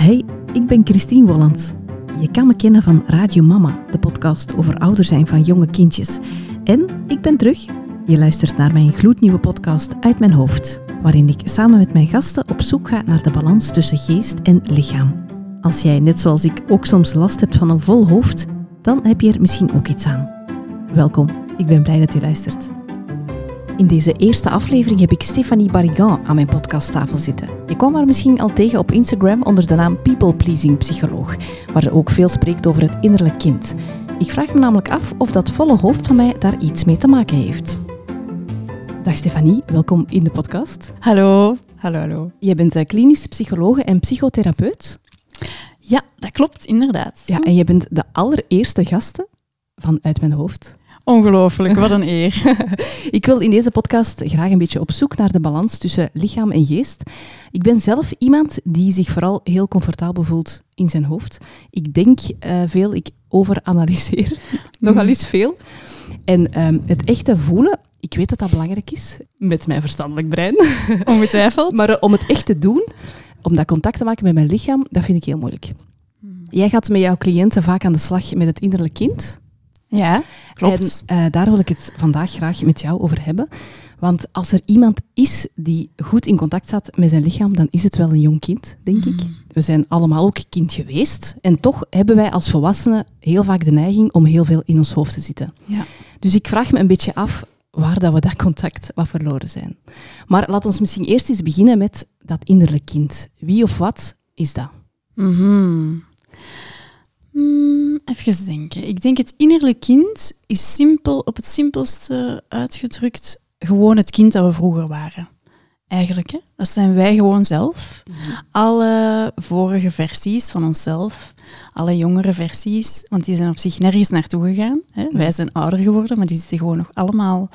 Hey, ik ben Christine Wollands. Je kan me kennen van Radio Mama, de podcast over ouder zijn van jonge kindjes. En ik ben terug. Je luistert naar mijn gloednieuwe podcast Uit mijn hoofd, waarin ik samen met mijn gasten op zoek ga naar de balans tussen geest en lichaam. Als jij, net zoals ik, ook soms last hebt van een vol hoofd, dan heb je er misschien ook iets aan. Welkom, ik ben blij dat je luistert. In deze eerste aflevering heb ik Stéphanie Barrigan aan mijn podcasttafel zitten. Je kwam haar misschien al tegen op Instagram onder de naam People Pleasing Psycholoog, waar ze ook veel spreekt over het innerlijk kind. Ik vraag me namelijk af of dat volle hoofd van mij daar iets mee te maken heeft. Dag Stefanie, welkom in de podcast. Hallo, hallo, hallo. Je bent eh, klinisch psychologe en psychotherapeut. Ja, dat klopt, inderdaad. Ja, en je bent de allereerste gasten van Uit Mijn Hoofd. Ongelooflijk, wat een eer. ik wil in deze podcast graag een beetje op zoek naar de balans tussen lichaam en geest. Ik ben zelf iemand die zich vooral heel comfortabel voelt in zijn hoofd. Ik denk uh, veel, ik overanalyseer nogal eens veel. En ehm, het echte voelen, ik weet dat dat belangrijk is met mijn verstandelijk brein. Ongetwijfeld. maar uh, om het echt te doen, om dat contact te maken met mijn lichaam, dat vind ik heel moeilijk. Hmm. Jij gaat met jouw cliënten vaak aan de slag met het innerlijk kind. Ja, klopt. En uh, daar wil ik het vandaag graag met jou over hebben. Want als er iemand is die goed in contact staat met zijn lichaam, dan is het wel een jong kind, denk ik. Mm. We zijn allemaal ook kind geweest. En toch hebben wij als volwassenen heel vaak de neiging om heel veel in ons hoofd te zitten. Ja. Dus ik vraag me een beetje af waar dat we dat contact wat verloren zijn. Maar laat ons misschien eerst eens beginnen met dat innerlijk kind. Wie of wat is dat? Mm. Hmm, even denken. Ik denk het innerlijk kind is simpel, op het simpelste uitgedrukt gewoon het kind dat we vroeger waren. Eigenlijk, hè? dat zijn wij gewoon zelf. Mm -hmm. Alle vorige versies van onszelf, alle jongere versies, want die zijn op zich nergens naartoe gegaan. Hè? Mm -hmm. Wij zijn ouder geworden, maar die zitten gewoon nog allemaal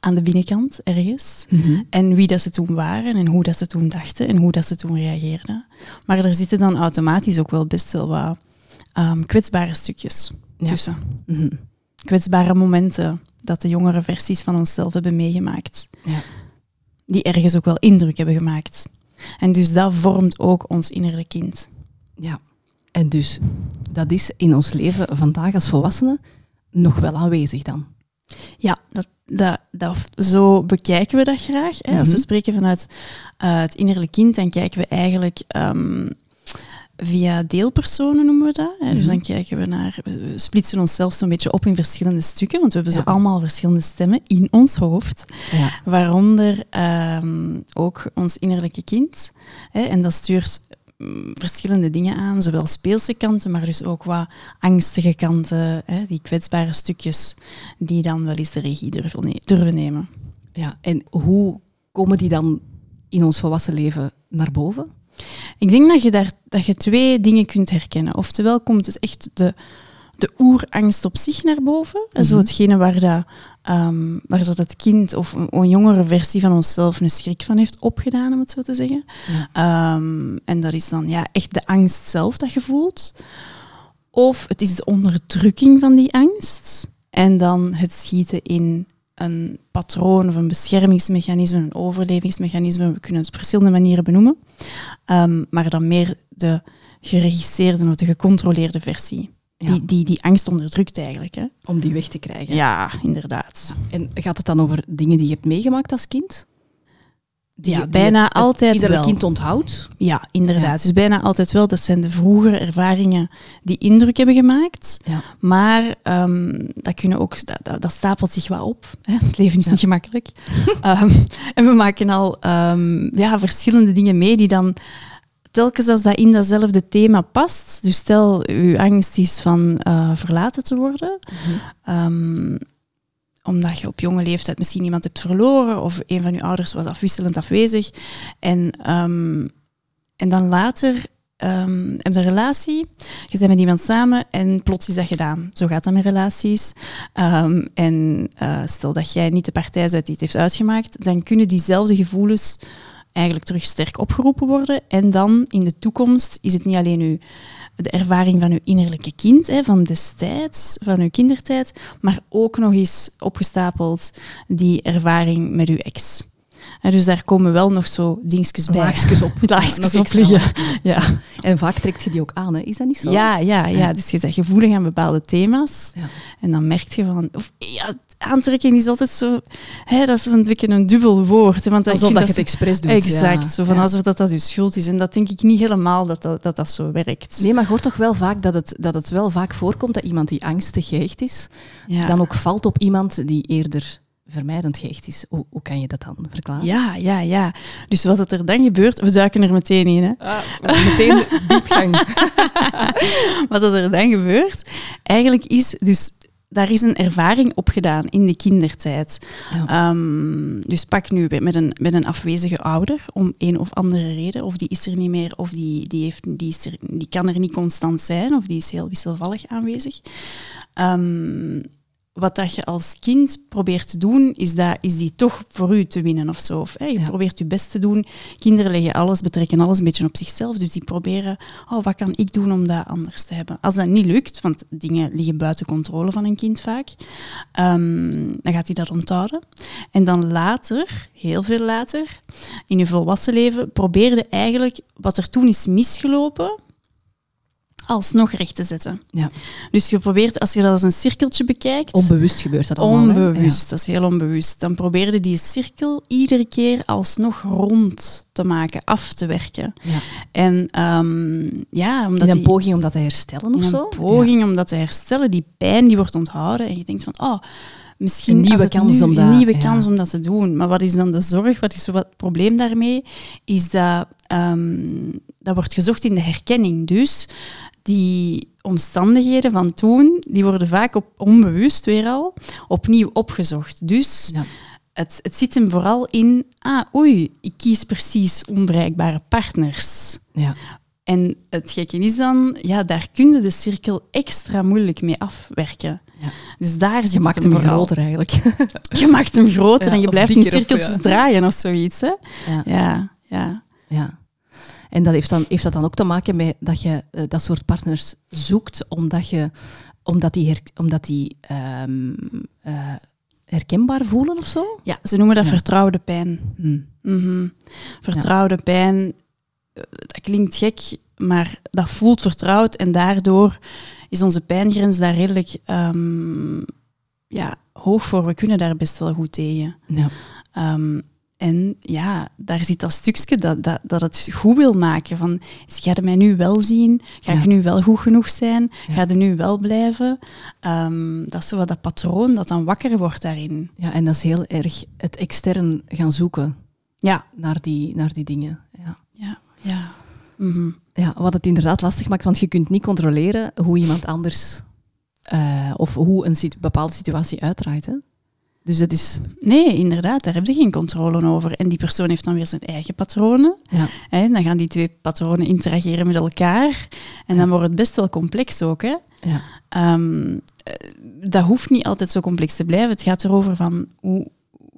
aan de binnenkant ergens. Mm -hmm. En wie dat ze toen waren en hoe dat ze toen dachten en hoe dat ze toen reageerden. Maar er zitten dan automatisch ook wel best wel wat um, kwetsbare stukjes Ja. tussen. Mhm. Kwetsbare momenten dat de jongere versies van onszelf hebben meegemaakt. Ja. Die ergens ook wel indruk hebben gemaakt. En dus dat vormt ook ons innerlijk kind. Ja. En dus dat is in ons leven vandaag als volwassenen nog wel aanwezig dan. Ja, dat, dat, dat, zo bekijken we dat graag. Hè. Als we Mhm. spreken vanuit uh, het innerlijk kind, dan kijken we eigenlijk um, via deelpersonen, noemen we dat. Hè. Dus Mhm. dan kijken we naar, we splitsen onszelf zo'n beetje op in verschillende stukken, want we hebben Ja. zo allemaal verschillende stemmen in ons hoofd. Ja. Waaronder um, ook ons innerlijke kind. Hè, en dat stuurt mm, verschillende dingen aan, zowel speelse kanten, maar dus ook wat angstige kanten, hè, die kwetsbare stukjes, die dan wel eens de regie durven, ne durven nemen. ja. En hoe komen die dan in ons volwassen leven naar boven? Ik denk dat je daar dat je twee dingen kunt herkennen. Oftewel komt het echt de, de oerangst op zich naar boven. Mhm. Zo hetgene waar, dat, um, waar dat het kind of een, een, jongere versie van onszelf een schrik van heeft opgedaan, om het zo te zeggen. Ja. Um, en dat is dan ja, echt de angst zelf dat je voelt. Of het is de onderdrukking van die angst. En dan het schieten in een patroon of een beschermingsmechanisme, een overlevingsmechanisme. We kunnen het op verschillende manieren benoemen. Um, maar dan meer de geregisseerde of de gecontroleerde versie. Ja. Die, die die angst onderdrukt eigenlijk. Hè? Om die weg te krijgen. Ja, inderdaad. En gaat het dan over dingen die je hebt meegemaakt als kind? Die, ja, die bijna het, altijd iedere wel. kind onthoudt? Ja, inderdaad. Ja. Dus bijna altijd wel. Dat zijn de vroegere ervaringen die indruk hebben gemaakt. Ja. Maar um, dat, kunnen ook, dat, dat, dat, stapelt zich wel op. Hè? Het leven is Ja. niet gemakkelijk. um, en we maken al um, ja, verschillende dingen mee die dan telkens als dat in datzelfde thema past. Dus stel, uw angst is van uh, verlaten te worden. Mhm. Omdat je op jonge leeftijd misschien iemand hebt verloren of een van je ouders was afwisselend afwezig. En, um, en dan later um, heb je een relatie, je bent met iemand samen en plots is dat gedaan. Zo gaat dat met relaties. Um, en uh, stel dat jij niet de partij bent die het heeft uitgemaakt, dan kunnen diezelfde gevoelens eigenlijk terug sterk opgeroepen worden. En dan in de toekomst is het niet alleen uw de ervaring van uw innerlijke kind, hè, van destijds, van uw kindertijd, maar ook nog eens opgestapeld die ervaring met uw ex. Hè, dus daar komen wel nog zo dingetjes bij. Laagjes op. Laagjes op liggen. Ja. En vaak trekt je die ook aan, hè? is dat niet zo? Ja, ja, ja, Ja. dus je bent gevoelig aan bepaalde thema's. Ja. En dan merk je van... Of, ja, aantrekken is altijd zo... Hè, dat is een beetje een dubbel woord. Hè, want Alsof dat je het expres doet. Exact, ja. zo van Ja. alsof dat, dat je schuld is. En dat denk ik niet helemaal dat dat, dat, dat zo werkt. Nee, maar je hoort toch wel vaak dat het, dat het wel vaak voorkomt dat iemand die angstig gehecht is, ja. dan ook valt op iemand die eerder vermijdend gehecht is. Hoe, hoe kan je dat dan verklaren? ja, ja, ja. Dus wat er dan gebeurt... We duiken er meteen in, hè. meteen de diepgang. Wat er dan gebeurt, eigenlijk is dus daar is een ervaring opgedaan in de kindertijd. Ja. Ehm, dus pak nu met een, met een afwezige ouder om een of andere reden, of die is er niet meer, of die, die, heeft, die, is er, die kan er niet constant zijn, of die is heel wisselvallig aanwezig. Ehm, wat dat je als kind probeert te doen, is, dat, is die toch voor u te winnen of zo. Of, hè, je Ja. probeert je best te doen. Kinderen leggen alles, betrekken alles een beetje op zichzelf. Dus die proberen, oh, wat kan ik doen om dat anders te hebben? Als dat niet lukt, want dingen liggen buiten controle van een kind vaak, ehm, dan gaat hij dat onthouden. En dan later, heel veel later, in je volwassen leven, probeerde eigenlijk wat er toen is misgelopen, alsnog recht te zetten. Ja. Dus je probeert, als je dat als een cirkeltje bekijkt, Onbewust gebeurt dat allemaal. onbewust, dat is heel onbewust, dan probeerde die cirkel iedere keer alsnog rond te maken, af te werken. Ja. En ehm, ja, omdat In een die, poging om dat te herstellen of zo? een poging om dat te herstellen, die pijn die wordt onthouden en je denkt van, oh, misschien Een nieuwe kans nu- om dat- een nieuwe kans om dat te doen. Maar wat is dan de zorg? Wat is het probleem daarmee? Is dat ehm, dat wordt gezocht in de herkenning. Dus die omstandigheden van toen, die worden vaak op, onbewust weer al opnieuw opgezocht. Dus Ja. het, het zit hem vooral in, ah, oei, ik kies precies onbereikbare partners. Ja. En het gekke is dan, ja, daar kun je de cirkel extra moeilijk mee afwerken. Ja. Dus daar zit Je maakt hem groter eigenlijk. Je maakt hem groter Ja, en je blijft in cirkeltjes ja. draaien of zoiets. Hè? Ja. Ja, ja. En dat heeft, dan, heeft dat dan ook te maken met dat je eh, dat soort partners zoekt, omdat, je, omdat die, her, omdat die ehm, eh, herkenbaar voelen of zo? ja, ze noemen dat Ja. vertrouwde pijn. Hm. Mhm. Vertrouwde pijn, eh, dat klinkt gek, maar dat voelt vertrouwd en daardoor is onze pijngrens daar redelijk ehm, ja, hoog voor. We kunnen daar best wel goed tegen. Ja. Ehm, en ja, daar zit dat stukje dat, dat, dat het goed wil maken. Van, ga je mij nu wel zien? Ga ik nu wel goed genoeg zijn? Ja. Ga je nu wel blijven? Ehm, dat is zo wat dat patroon dat dan wakker wordt daarin. ja, en dat is heel erg het extern gaan zoeken Ja, naar die, naar die dingen. Ja. ja, ja. Mhm. Ja, wat het inderdaad lastig maakt, want je kunt niet controleren hoe iemand anders eh, of hoe een bepaalde situatie uitdraait. Hè? Dus het is. Nee, inderdaad, daar heb je geen controle over. En die persoon heeft dan weer zijn eigen patronen. Ja, Hè? Dan gaan die twee patronen interageren met elkaar. En dan wordt het best wel complex ook. Hè? ja, Ehm, eh, dat hoeft niet altijd zo complex te blijven. Het gaat erover van hoe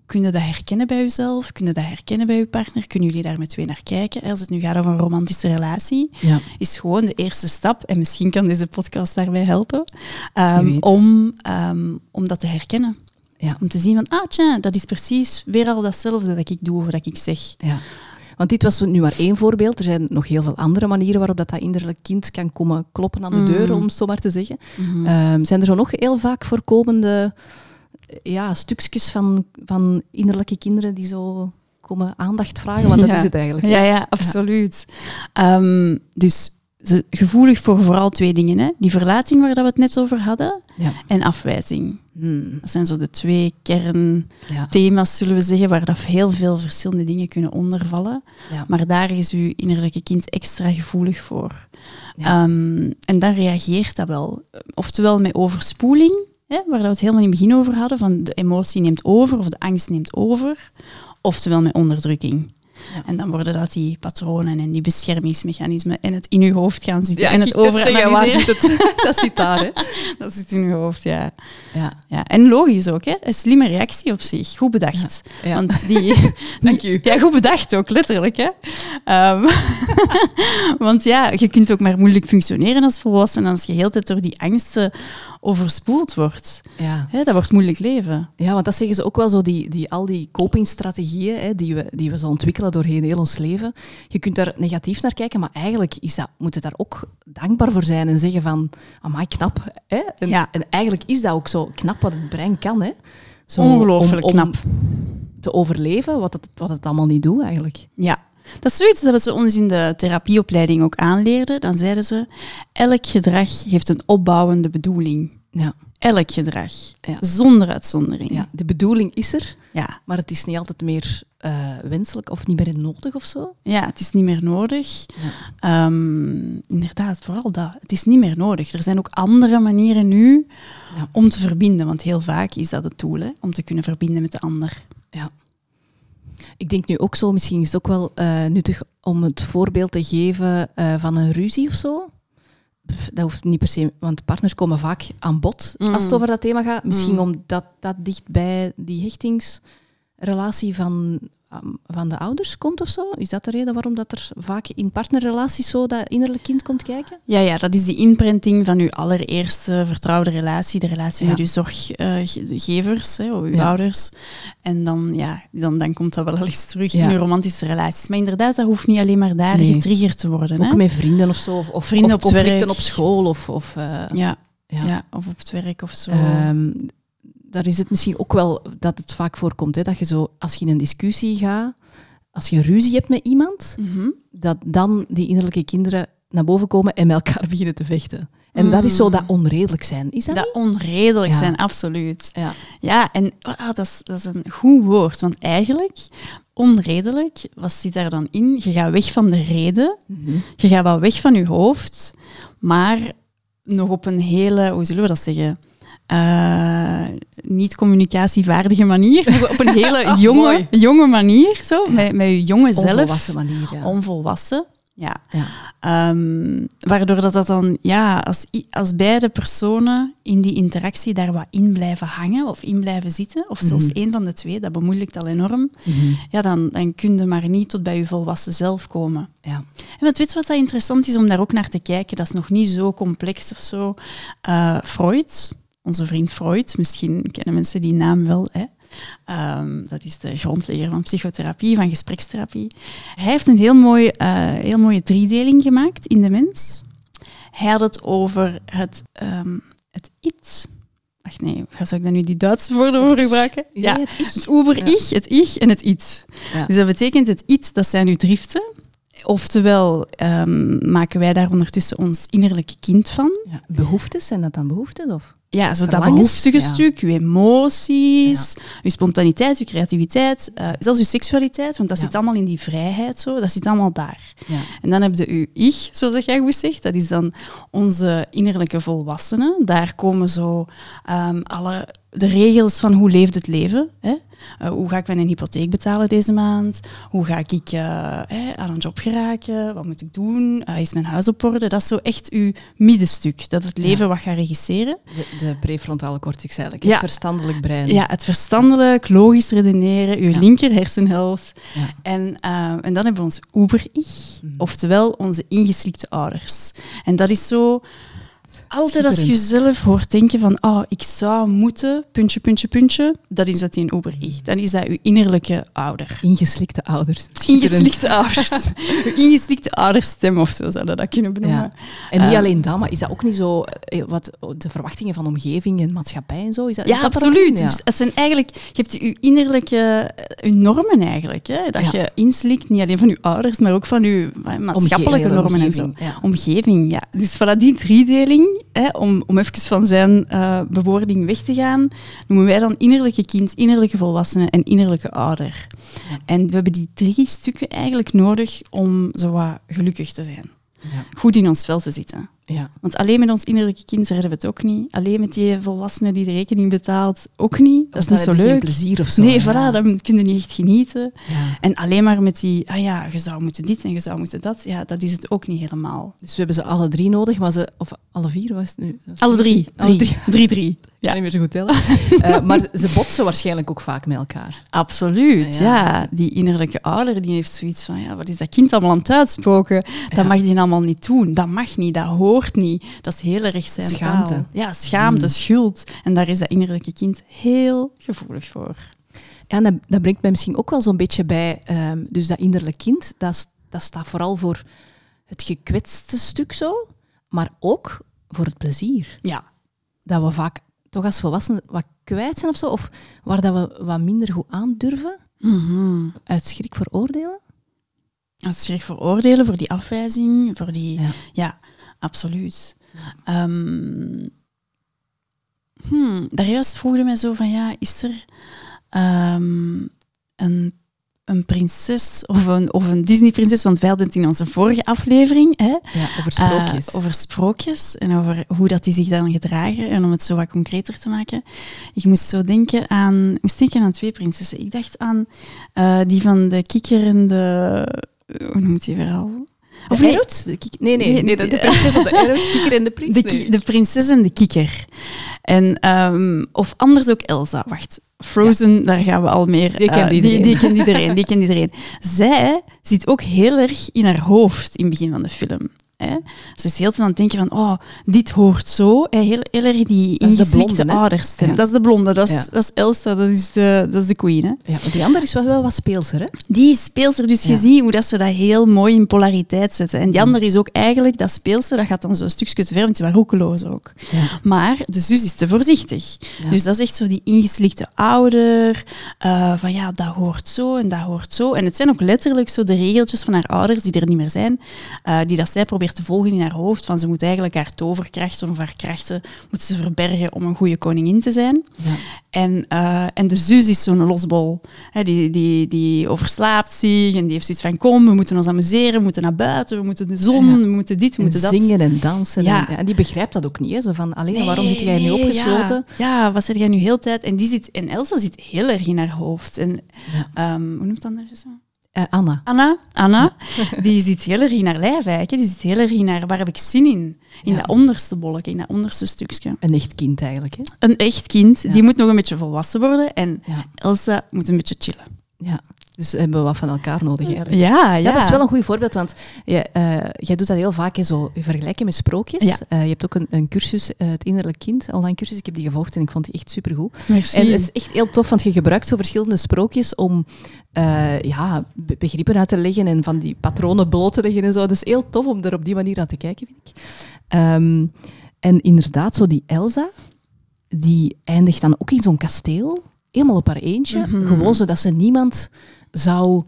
kun je dat herkennen bij jezelf? Kun je dat herkennen bij je partner? Kunnen jullie daar met twee naar kijken? Als het nu gaat over een romantische relatie, ja. is gewoon de eerste stap, en misschien kan deze podcast daarbij helpen, ehm, om, ehm, om dat te herkennen. Ja. Om te zien van, ah tja, dat is precies weer al datzelfde dat ik doe of dat ik zeg. ja. Want dit was nu maar één voorbeeld. Er zijn nog heel veel andere manieren waarop dat, dat innerlijk kind kan komen kloppen aan de Mm. deur, om het zo maar te zeggen. Mhm. Ehm, zijn er zo nog heel vaak voorkomende ja, stukjes van, van innerlijke kinderen die zo komen aandacht vragen? Want dat Ja. is het eigenlijk. Ja, ja, absoluut. Ehm, dus gevoelig voor vooral twee dingen. Hè? Die verlating waar dat we het net over hadden Ja. en afwijzing. Hmm, Dat zijn zo de twee kernthema's, ja. zullen we zeggen, waar dat heel veel verschillende dingen kunnen ondervallen. Ja. Maar daar is uw innerlijke kind extra gevoelig voor. Ehm, en dan reageert dat wel. Oftewel met overspoeling, hè, waar we het helemaal in het begin over hadden, van de emotie neemt over of de angst neemt over. Oftewel met onderdrukking. En dan worden dat die patronen en die beschermingsmechanismen en het in uw hoofd gaan zitten Ja, en het zeggen, waar zit het? dat zit daar, hè? Dat zit in uw hoofd, ja. Ja. ja. En logisch ook, hè. Een slimme reactie op zich. Goed bedacht. Ja. Want die, Dank u. Ja, goed bedacht ook, letterlijk. Hè? Ehm, want ja, je kunt ook maar moeilijk functioneren als volwassene als je heel tijd door die angsten overspoeld wordt. Ja. Hè, dat wordt moeilijk leven. Ja, want dat zeggen ze ook wel zo, die, die, al die copingstrategieën hè, die, we, die we zo ontwikkelen doorheen heel ons leven. Je kunt daar negatief naar kijken, maar eigenlijk is dat, moet je daar ook dankbaar voor zijn en zeggen van, amai, knap. Hè? En, Ja. en eigenlijk is dat ook zo knap wat het brein kan. Hè? Zo, Ongelooflijk om, om knap. te overleven, wat het, wat het allemaal niet doet eigenlijk. Ja. Dat is zoiets dat ze ons in de therapieopleiding ook aanleerden. Dan zeiden ze, elk gedrag heeft een opbouwende bedoeling. Ja. Elk gedrag. Ja. Zonder uitzondering. Ja, de bedoeling is er, Ja. maar het is niet altijd meer eh, wenselijk of niet meer nodig of zo. Ja, het is niet meer nodig. Ja. Ehm, inderdaad, vooral dat. Het is niet meer nodig. Er zijn ook andere manieren nu Ja. om te verbinden. Want heel vaak is dat het hè, om te kunnen verbinden met de ander. Ja. Ik denk nu ook zo, misschien is het ook wel eh, nuttig om het voorbeeld te geven eh, van een ruzie of zo. Pff, Dat hoeft niet per se, want partners komen vaak aan bod Mm. als het over dat thema gaat. Misschien Mm. omdat dat dicht bij die hechtingsrelatie van, van de ouders komt of zo. Is dat de reden waarom dat er vaak in partnerrelaties zo dat innerlijk kind komt kijken? Ja, ja, dat is die imprinting van uw allereerste vertrouwde relatie. De relatie Ja. met uw zorggevers, hè, of uw Ja. ouders. En dan, ja, dan, dan komt dat wel eens terug Ja. in uw romantische relaties. Maar inderdaad, dat hoeft niet alleen maar daar Nee. getriggerd te worden. Hè? Ook met vrienden of zo, of, of, Vrienden of op conflicten school. Of, of, eh, Ja, ja. ja. of op het werk of zo. Ehm, daar is het misschien ook wel dat het vaak voorkomt, hè, dat je zo, als je in een discussie gaat, als je ruzie hebt met iemand, Mhm. dat dan die innerlijke kinderen naar boven komen en met elkaar beginnen te vechten. En dat is zo dat onredelijk zijn. Is dat, Dat onredelijk Ja. zijn, absoluut. Ja. Ja, en ah, dat, is, dat is een goed woord. Want eigenlijk, onredelijk, wat zit daar dan in? Je gaat weg van de reden. Mhm. Je gaat wel weg van je hoofd, maar nog op een hele, hoe zullen we dat zeggen? Eh, niet communicatievaardige manier. Op een hele jonge, Mooi. jonge manier, zo, met, met je jonge zelf. Onvolwassen manier, ja. Onvolwassen. Ja. ja. Ehm, waardoor dat, dat dan, ja, als, als beide personen in die interactie daar wat in blijven hangen of in blijven zitten, of zelfs Mhm. één van de twee, dat bemoeilijkt al enorm, Mhm. ja, dan, dan kun je maar niet tot bij je volwassen zelf komen. ja. En wat weet je wat dat interessant is om daar ook naar te kijken? Dat is nog niet zo complex of zo. Eh, Freud, onze vriend Freud, misschien kennen mensen die naam wel. Hè? Ehm, dat is de grondlegger van psychotherapie, van gesprekstherapie. Hij heeft een heel, mooi, eh, heel mooie driedeling gemaakt in de mens. Hij had het over het, ehm, het it. Ach nee, zou ik dan nu die Duitse woorden voor gebruiken? Ja, het ich? het ich, het ich en het it. Ja. Dus dat betekent het it, dat zijn uw driften. Oftewel ehm, maken wij daar ondertussen ons innerlijke kind van. Ja. Behoeftes, zijn dat dan behoeftes? Of? Ja, zo dat behoeftige ja. stuk, uw emoties, uw spontaniteit, uw creativiteit, eh, zelfs uw seksualiteit, want dat zit allemaal in die vrijheid, zo, dat zit allemaal daar. Ja. En dan heb je uw ich, zoals jij goed zegt, dat is dan onze innerlijke volwassene. Daar komen zo ehm, alle de regels van hoe leeft het leven. Hè? Eh, hoe ga ik mijn hypotheek betalen deze maand? Hoe ga ik eh, hè, aan een job geraken? Wat moet ik doen? Eh, is mijn huis op orde? Dat is zo echt uw middenstuk, dat het leven wat gaat regisseren. De, de prefrontale cortex eigenlijk, Ja. het verstandelijk brein. Ja, het verstandelijk, logisch redeneren, uw Ja. linker hersenhelft. En, en dan hebben we ons uber-ich, Mhm. oftewel onze ingeslikte ouders. En dat is zo... Altijd als je jezelf hoort denken van oh, ik zou moeten, puntje, puntje, puntje, dat is dat in uber-ich. Dan is dat uw innerlijke ouder. Ingeslikte ouders. Ingeslikte ouders. uw ingeslikte ouderstem of zo zouden we dat kunnen benoemen. Ja. En niet Eh, alleen dat, maar is dat ook niet zo eh, wat de verwachtingen van omgeving en maatschappij en zo? Is dat, Ja, dat absoluut. in? Dus het zijn eigenlijk, je hebt je innerlijke eh, je normen eigenlijk. Hè? Dat Ja. je inslikt, niet alleen van je ouders, maar ook van je eh, maatschappelijke normen en zo. omgeving, ja. Omgeving, ja. Dus voilà die driedeling, hè, om, om even van zijn eh, bewoording weg te gaan, noemen wij dan innerlijke kind, innerlijke volwassene en innerlijke ouder. Ja. En we hebben die drie stukken eigenlijk nodig om zo wat gelukkig te zijn. Ja. Goed in ons vel te zitten. Ja. Want alleen met ons innerlijke kind redden we het ook niet. Alleen met die volwassene die de rekening betaalt ook niet. Dat is niet zo je geen leuk. plezier of zo. Nee, voilà, dan kun je niet echt genieten. Ja. En alleen maar met die, ah ja, je zou moeten dit en je zou moeten dat, ja, dat is het ook niet helemaal. Dus we hebben ze alle drie nodig, maar ze, of alle vier was het nu? Alle drie. Alle Drie. Drie, drie. Kan niet meer zo goed tellen. Eh, maar ze botsen waarschijnlijk ook vaak met elkaar. Absoluut, Ja. ja. Die innerlijke ouder die heeft zoiets van, ja, wat is dat kind allemaal aan het uitspoken? Dat Ja. mag die allemaal niet doen. Dat mag niet, dat hoort niet. Dat is heel erg zijn Schaamte. taal. Ja, schaamte, Mm. schuld. En daar is dat innerlijke kind heel gevoelig voor. Ja, en dat, dat brengt mij misschien ook wel zo'n beetje bij. ehm, dus dat innerlijk kind, dat, dat staat vooral voor het gekwetste stuk zo, maar ook voor het plezier. Ja, Dat we vaak toch als volwassenen wat kwijt zijn of zo, of waar dat we wat minder goed aandurven, Mhm. uit schrik voor oordelen. Als schrik voor oordelen, voor die afwijzing, voor die... Ja. Ja, absoluut. Ehm hmm, daar juist vroegen mij zo van, ja, is er ehm, een, een prinses of een, of een Disney-prinses? Want wij hadden het in onze vorige aflevering, hè, Ja, over sprookjes. eh, over sprookjes en over hoe dat die zich dan gedragen. En om het zo wat concreter te maken. Ik moest zo denken aan, ik moest denken aan twee prinsessen. Ik dacht aan eh, die van de kikker en de... Hoe noemt die weer al? Of De nee, nee, Nee, nee, de, prinses of de kikker en de prins. de, nee. de prinses en de kikker. En, of anders ook Elsa. Wacht, Frozen, daar gaan we al meer... Die kent eh, die, iedereen. die kent iedereen. Die kent iedereen. Zij zit ook heel erg in haar hoofd in het begin van de film. Hè? Ze is heel veel aan het denken van, oh, dit hoort zo. Hè? Heel, heel erg die is ingeslikte ouderstem. Ja. Dat is de blonde, dat is, Ja. dat is Elsa, dat is de, dat is de queen. Hè? Ja, maar die andere is wel, wel wat speelser, hè? Die speelster, dus je ziet hoe dat ze dat heel mooi in polariteit zetten. En die andere is ook eigenlijk, dat speelster, dat gaat dan zo'n stukje te ver, want die was roekeloos ook. Ja. Maar de zus is te voorzichtig. Ja. Dus dat is echt zo die ingeslikte ouder. eh, van ja, dat hoort zo en dat hoort zo. En het zijn ook letterlijk zo de regeltjes van haar ouders, die er niet meer zijn, eh, die dat zij probeert te volgen in haar hoofd. Van ze moet eigenlijk haar toverkrachten of haar krachten moet ze verbergen om een goede koningin te zijn. Ja. En, eh, en de zus is zo'n losbol. Hè, die, die, die overslaapt zich en die heeft zoiets van kom, we moeten ons amuseren, we moeten naar buiten, we moeten de zon, Ja. we moeten dit, we En moeten dat. zingen en dansen. Ja. En, en die begrijpt dat ook niet. Hè? Zo van, alleen, waarom zit jij nu opgesloten? Ja, wat zit jij nu heel tijd? En, die zit, en Elsa zit heel erg in haar hoofd. En, ehm, hoe noemt dat nou Eh, Anna. Anna, Anna die zit heel erg in haar lijf eigenlijk. Die zit heel erg in haar, waar heb ik zin in? In Ja. dat onderste bolletje, in dat onderste stukje. Een echt kind eigenlijk. Hè? Een echt kind, Ja. die moet nog een beetje volwassen worden. En Ja. Elsa moet een beetje chillen. ja. Dus we hebben wat van elkaar nodig eigenlijk. Ja, ja. Ja, dat is wel een goed voorbeeld, want je, eh, jij doet dat heel vaak, hè, zo vergelijken met sprookjes. Ja. Eh, je hebt ook een, een cursus, eh, het innerlijk kind, online cursus. Ik heb die gevolgd en ik vond die echt supergoed. Merci. En het is echt heel tof, want je gebruikt zo verschillende sprookjes om ja, be- begrippen uit te leggen en van die patronen bloot te leggen en zo. Het is heel tof om er op die manier naar te kijken, vind ik. Ehm, en inderdaad, zo die Elsa, die eindigt dan ook in zo'n kasteel, helemaal op haar eentje. Mhm. Gewoon zodat ze niemand zou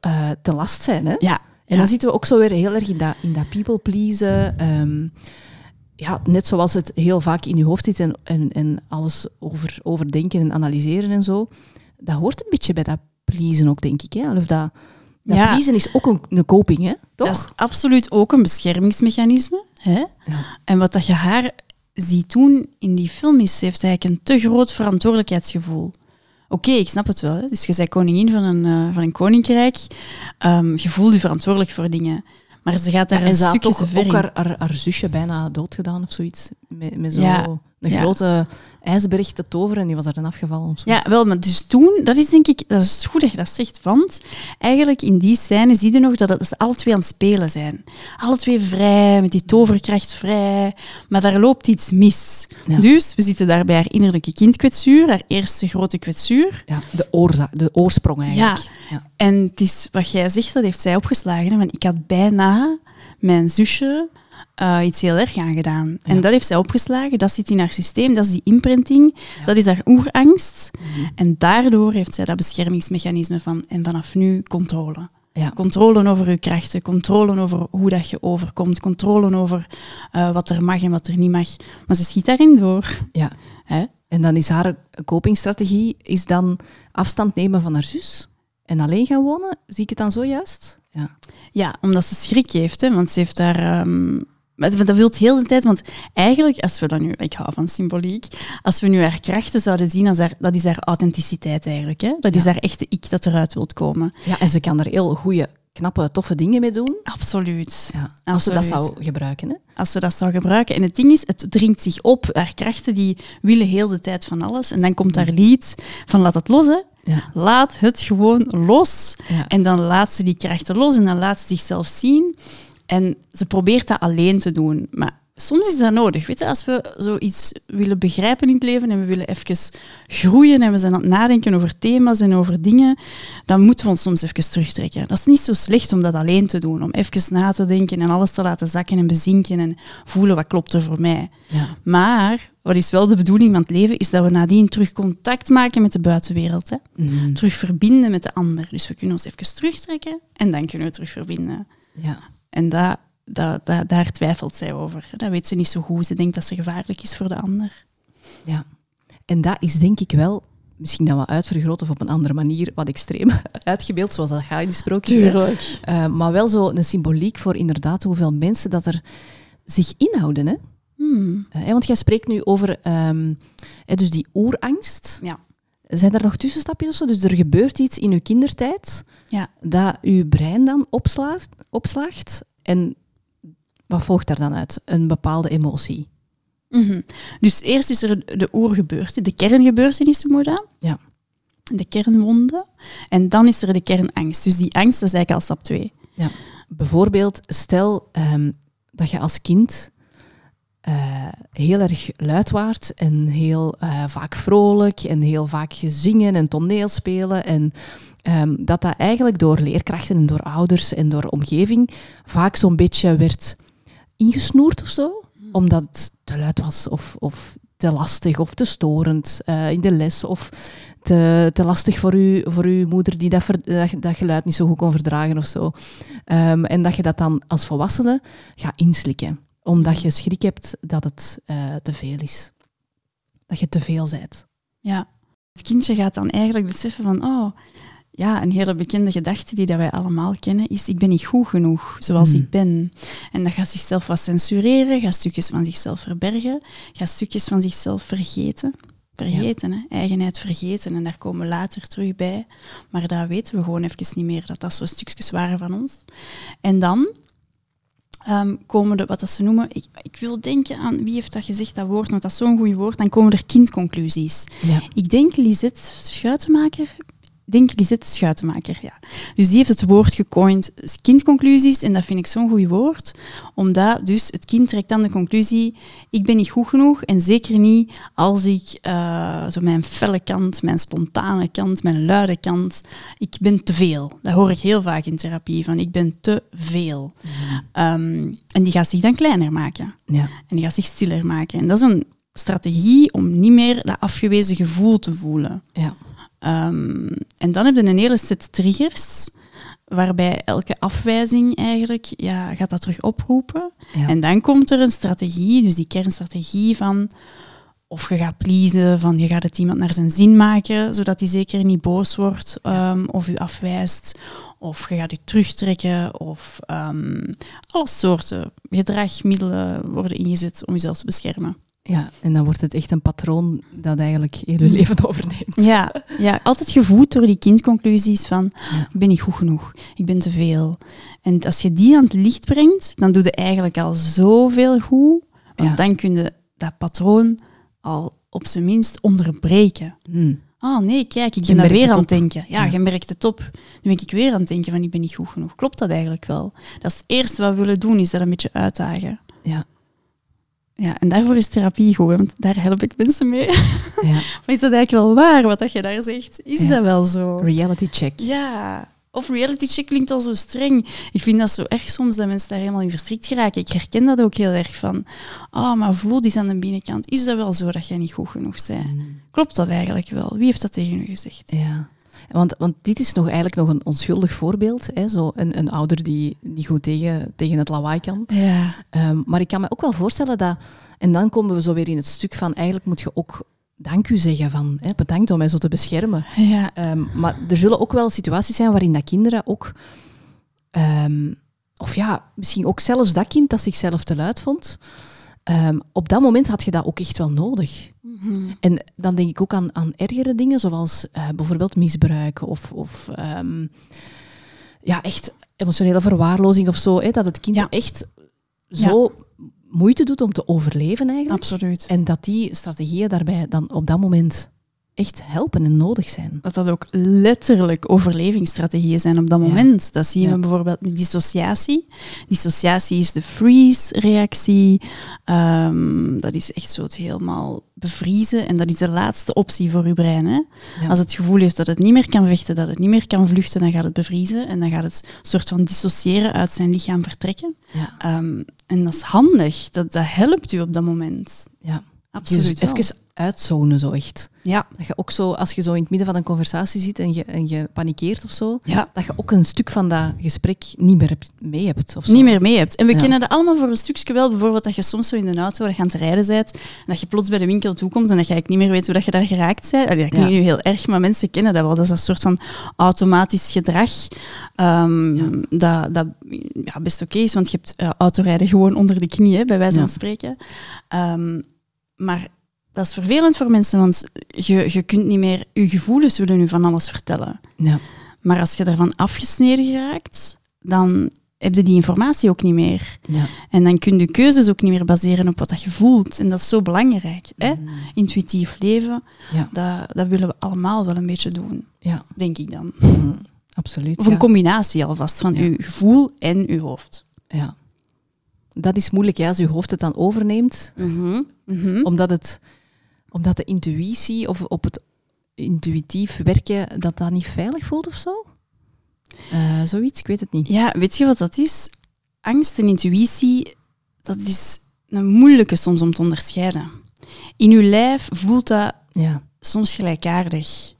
eh, te last zijn. Hè? ja. En ja. dan zitten we ook zo weer heel erg in dat, in dat people pleasen. Ehm, ja, net zoals het heel vaak in je hoofd zit en, en, en alles over, overdenken en analyseren en zo. Dat hoort een beetje bij dat pleasen ook, denk ik. Hè? Of dat, dat Ja. pleasen is ook een, een coping, hè? toch? Dat is absoluut ook een beschermingsmechanisme. Hè? Ja. En wat dat je haar ziet doen in die film is, ze heeft eigenlijk een te groot verantwoordelijkheidsgevoel. Oké, ik snap het wel. Hè? Dus je bent koningin van een, eh, van een koninkrijk. Ehm, je voelt je verantwoordelijk voor dingen. Maar ze gaat daar en een stukje toch ook haar, haar, haar zusje bijna doodgedaan of zoiets. Met, met zo'n Ja, grote ijsberg te toveren en die was daar dan afgevallen. Of Ja, wel, maar dus toen, dat is denk ik, dat is goed dat je dat zegt, want eigenlijk in die scène zie je nog dat, het, ze alle twee aan het spelen zijn. Alle twee vrij, met die toverkracht vrij, maar daar loopt iets mis. Ja. Dus we zitten daar bij haar innerlijke kindkwetsuur, haar eerste grote kwetsuur. Ja, de, oorzaak, de oorsprong eigenlijk. Ja. En het is wat jij zegt, dat heeft zij opgeslagen. Hè? Want ik had bijna mijn zusje eh, iets heel erg aangedaan. En Ja. dat heeft zij opgeslagen, dat zit in haar systeem, dat is die imprinting, dat is haar oerangst. Mhm. En daardoor heeft zij dat beschermingsmechanisme van en vanaf nu controle. Ja. Controle over je krachten, controle over hoe dat je overkomt, controle over eh, wat er mag en wat er niet mag. Maar ze schiet daarin door. Ja. Hè? En dan is haar copingstrategie is dan afstand nemen van haar zus en alleen gaan wonen. Zie ik het dan zo juist? Ja. Ja, omdat ze schrik heeft, hè, want ze heeft daar. ehm, maar dat wil heel de tijd, want eigenlijk, als we dan nu, ik hou van symboliek, als we nu haar krachten zouden zien, als haar, dat is haar authenticiteit eigenlijk. Hè? Dat is Ja. haar echte ik dat eruit wilt komen. ja, en ze kan er heel goede knappe, toffe dingen mee doen. Absoluut. Ja, als ze dat zou gebruiken. Hè? Als ze dat zou gebruiken. En het ding is, het dringt zich op. Haar krachten die willen heel de tijd van alles. En dan komt haar lied van laat het los, hè. Ja. Laat het gewoon los. En dan laat ze die krachten los en dan laat ze zichzelf zien. En ze probeert dat alleen te doen. Maar soms is dat nodig. Weet je, als we zoiets willen begrijpen in het leven en we willen even groeien en we zijn aan het nadenken over thema's en over dingen, dan moeten we ons soms even terugtrekken. Dat is niet zo slecht om dat alleen te doen. Om even na te denken en alles te laten zakken en bezinken en voelen wat klopt er voor mij. Ja. Maar wat is wel de bedoeling van het leven, is dat we nadien terug contact maken met de buitenwereld. Hè? Mhm. Terug verbinden met de ander. Dus we kunnen ons even terugtrekken en dan kunnen we terug verbinden. ja. En dat, dat, dat, daar twijfelt zij over. Dat weet ze niet zo goed. Ze denkt dat ze gevaarlijk is voor de ander. Ja. En dat is denk ik wel, misschien dan wel uitvergroten of op een andere manier, wat extreem uitgebeeld, zoals dat gaat in die sprookjes. hè. Eh, maar wel zo een symboliek voor inderdaad hoeveel mensen dat er zich inhouden. Hè? Hmm. Eh, want jij spreekt nu over ehm, hè, dus die oerangst. Ja. Zijn er nog tussenstapjes of zo? Dus er gebeurt iets in uw kindertijd Ja. dat uw brein dan opslaagt, opslaagt. En wat volgt daar dan uit? Een bepaalde emotie. Mhm. Dus eerst is er de oergebeurte, de kerngebeurtenis noemen we dat. Ja. De kernwonde. En dan is er de kernangst. Dus die angst, dat is eigenlijk al stap twee. Ja. Bijvoorbeeld, stel ehm, dat je als kind eh, heel erg luid waart en heel eh, vaak vrolijk en heel vaak zingen en toneelspelen. En ehm, dat dat eigenlijk door leerkrachten en door ouders en door omgeving vaak zo'n beetje werd ingesnoerd of zo, omdat het te luid was of, of te lastig of te storend eh, in de les of te, te lastig voor, u, voor uw moeder die dat, ver- dat, dat geluid niet zo goed kon verdragen of zo. Ehm, en dat je dat dan als volwassene gaat inslikken, omdat je schrik hebt dat het eh, te veel is. Dat je te veel bent. Ja. Het kindje gaat dan eigenlijk beseffen van, oh, ja, een hele bekende gedachte die dat wij allemaal kennen is, ik ben niet goed genoeg zoals Hmm. ik ben. En dat gaat zichzelf wat censureren, gaat stukjes van zichzelf verbergen, gaat stukjes van zichzelf vergeten. Vergeten, hè? eigenheid vergeten. En daar komen we later terug bij. Maar daar weten we gewoon even niet meer, dat dat zo stukjes waren van ons. En dan ehm, komen de, wat dat ze noemen, ik, ik wil denken aan, wie heeft dat gezegd, dat woord, want dat is zo'n goed woord, dan komen er kindconclusies. Ja. Ik denk Lisette Schuitenmaker. Ik denk Lisette Schuitenmaker, ja. Dus die heeft het woord gecoind, kindconclusies, en dat vind ik zo'n goed woord, omdat dus het kind trekt dan de conclusie, ik ben niet goed genoeg, en zeker niet als ik eh, zo mijn felle kant, mijn spontane kant, mijn luide kant, ik ben te veel. Dat hoor ik heel vaak in therapie, van ik ben te veel. Ehm, en die gaat zich dan kleiner maken. Ja. En die gaat zich stiller maken. En dat is een strategie om niet meer dat afgewezen gevoel te voelen. Ja. Ehm, en dan heb je een hele set triggers, waarbij elke afwijzing eigenlijk ja, gaat dat terug oproepen. Ja. En dan komt er een strategie, dus die kernstrategie van of je gaat pleasen, van je gaat het iemand naar zijn zin maken, zodat hij zeker niet boos wordt ehm, of u afwijst, of je gaat je terugtrekken, of ehm, alle soorten gedragmiddelen worden ingezet om jezelf te beschermen. Ja, en dan wordt het echt een patroon dat eigenlijk heel je leven overneemt. Ja, ja, altijd gevoed door die kindconclusies van Ja. ik ben niet goed genoeg, ik ben te veel. En als je die aan het licht brengt, dan doe je eigenlijk al zoveel goed, want Ja. dan kun je dat patroon al op zijn minst onderbreken. Hm. Oh nee, kijk, ik ben daar weer aan het denken. Ja, Ja. je merkt het op. Nu ben ik weer aan het denken van ik ben niet goed genoeg. Klopt dat eigenlijk wel? Dat is het eerste wat we willen doen, is dat een beetje uitdagen. Ja. Ja, en daarvoor is therapie goed, want daar help ik mensen mee. ja. Maar is dat eigenlijk wel waar, wat dat je daar zegt? Is Ja. dat wel zo? Reality check. Ja. Of reality check klinkt al zo streng. Ik vind dat zo erg soms dat mensen daar helemaal in verstrikt geraken. Ik herken dat ook heel erg van. Ah, maar voel die aan de binnenkant. Is dat wel zo dat jij niet goed genoeg bent? Klopt dat eigenlijk wel? Wie heeft dat tegen u gezegd? Ja. Want, want dit is nog eigenlijk nog een onschuldig voorbeeld. Hè? Zo een, een ouder die niet goed tegen, tegen het lawaai kan. Ja. Ehm, maar ik kan me ook wel voorstellen dat... En dan komen we zo weer in het stuk van... Eigenlijk moet je ook dank u zeggen van... Hè, bedankt om mij zo te beschermen. Ja. Ehm, maar er zullen ook wel situaties zijn waarin dat kinderen ook... ehm, of ja, misschien ook zelfs dat kind dat zichzelf te luid vond... ehm, op dat moment had je dat ook echt wel nodig. Mhm. En dan denk ik ook aan, aan ergere dingen, zoals eh, bijvoorbeeld misbruik of, of ehm, ja, echt emotionele verwaarlozing of zo, hè, dat het kind Ja. echt zo moeite doet om te overleven eigenlijk. Absoluut. En dat die strategieën daarbij dan op dat moment echt helpen en nodig zijn. Dat dat ook letterlijk overlevingsstrategieën zijn op dat Ja. moment. Dat zie je Ja. bijvoorbeeld met dissociatie. Dissociatie is de freeze-reactie. Ehm, dat is echt zo het helemaal bevriezen. En dat is de laatste optie voor je brein. Hè? Ja. Als het gevoel heeft dat het niet meer kan vechten, dat het niet meer kan vluchten, dan gaat het bevriezen. En dan gaat het soort van dissociëren uit zijn lichaam vertrekken. Ehm, en dat is handig. Dat, dat helpt u op dat moment. ja. Absoluut Dus even uitzonen zo echt. Ja, Dat je ook zo, als je zo in het midden van een conversatie zit en je, en je panikeert of zo, ja. dat je ook een stuk van dat gesprek niet meer hebt, mee hebt. Of zo. niet meer mee hebt. En we Ja. kennen dat allemaal voor een stukje wel. Bijvoorbeeld dat je soms zo in de auto aan het rijden bent en dat je plots bij de winkel toekomt en dat je eigenlijk niet meer weet hoe dat je daar geraakt bent. Allee, dat klinkt Ja. nu heel erg, maar mensen kennen dat wel. Dat is een soort van automatisch gedrag ehm, dat, dat ja, best oké is, want je hebt eh, autorijden gewoon onder de knie, hè, bij wijze van spreken. Ehm, maar dat is vervelend voor mensen, want je, je kunt niet meer... Je gevoelens willen nu van alles vertellen. Ja. Maar als je daarvan afgesneden geraakt, dan heb je die informatie ook niet meer. Ja. En dan kun je keuzes ook niet meer baseren op wat dat je voelt. En dat is zo belangrijk. Hè? Mm. Intuïtief leven, Ja. dat, dat willen we allemaal wel een beetje doen, Ja. denk ik dan. Mm. Absoluut. Of een combinatie alvast van uw gevoel en uw hoofd. ja. Dat is moeilijk, ja, als je hoofd het dan overneemt, Mhm. omdat, het, omdat de intuïtie of op het intuïtief werken, dat dat niet veilig voelt of zo? Eh, zoiets, ik weet het niet. Ja, weet je wat dat is? Angst en intuïtie, dat is een moeilijke soms om te onderscheiden. In uw lijf voelt dat Ja. soms gelijkaardig.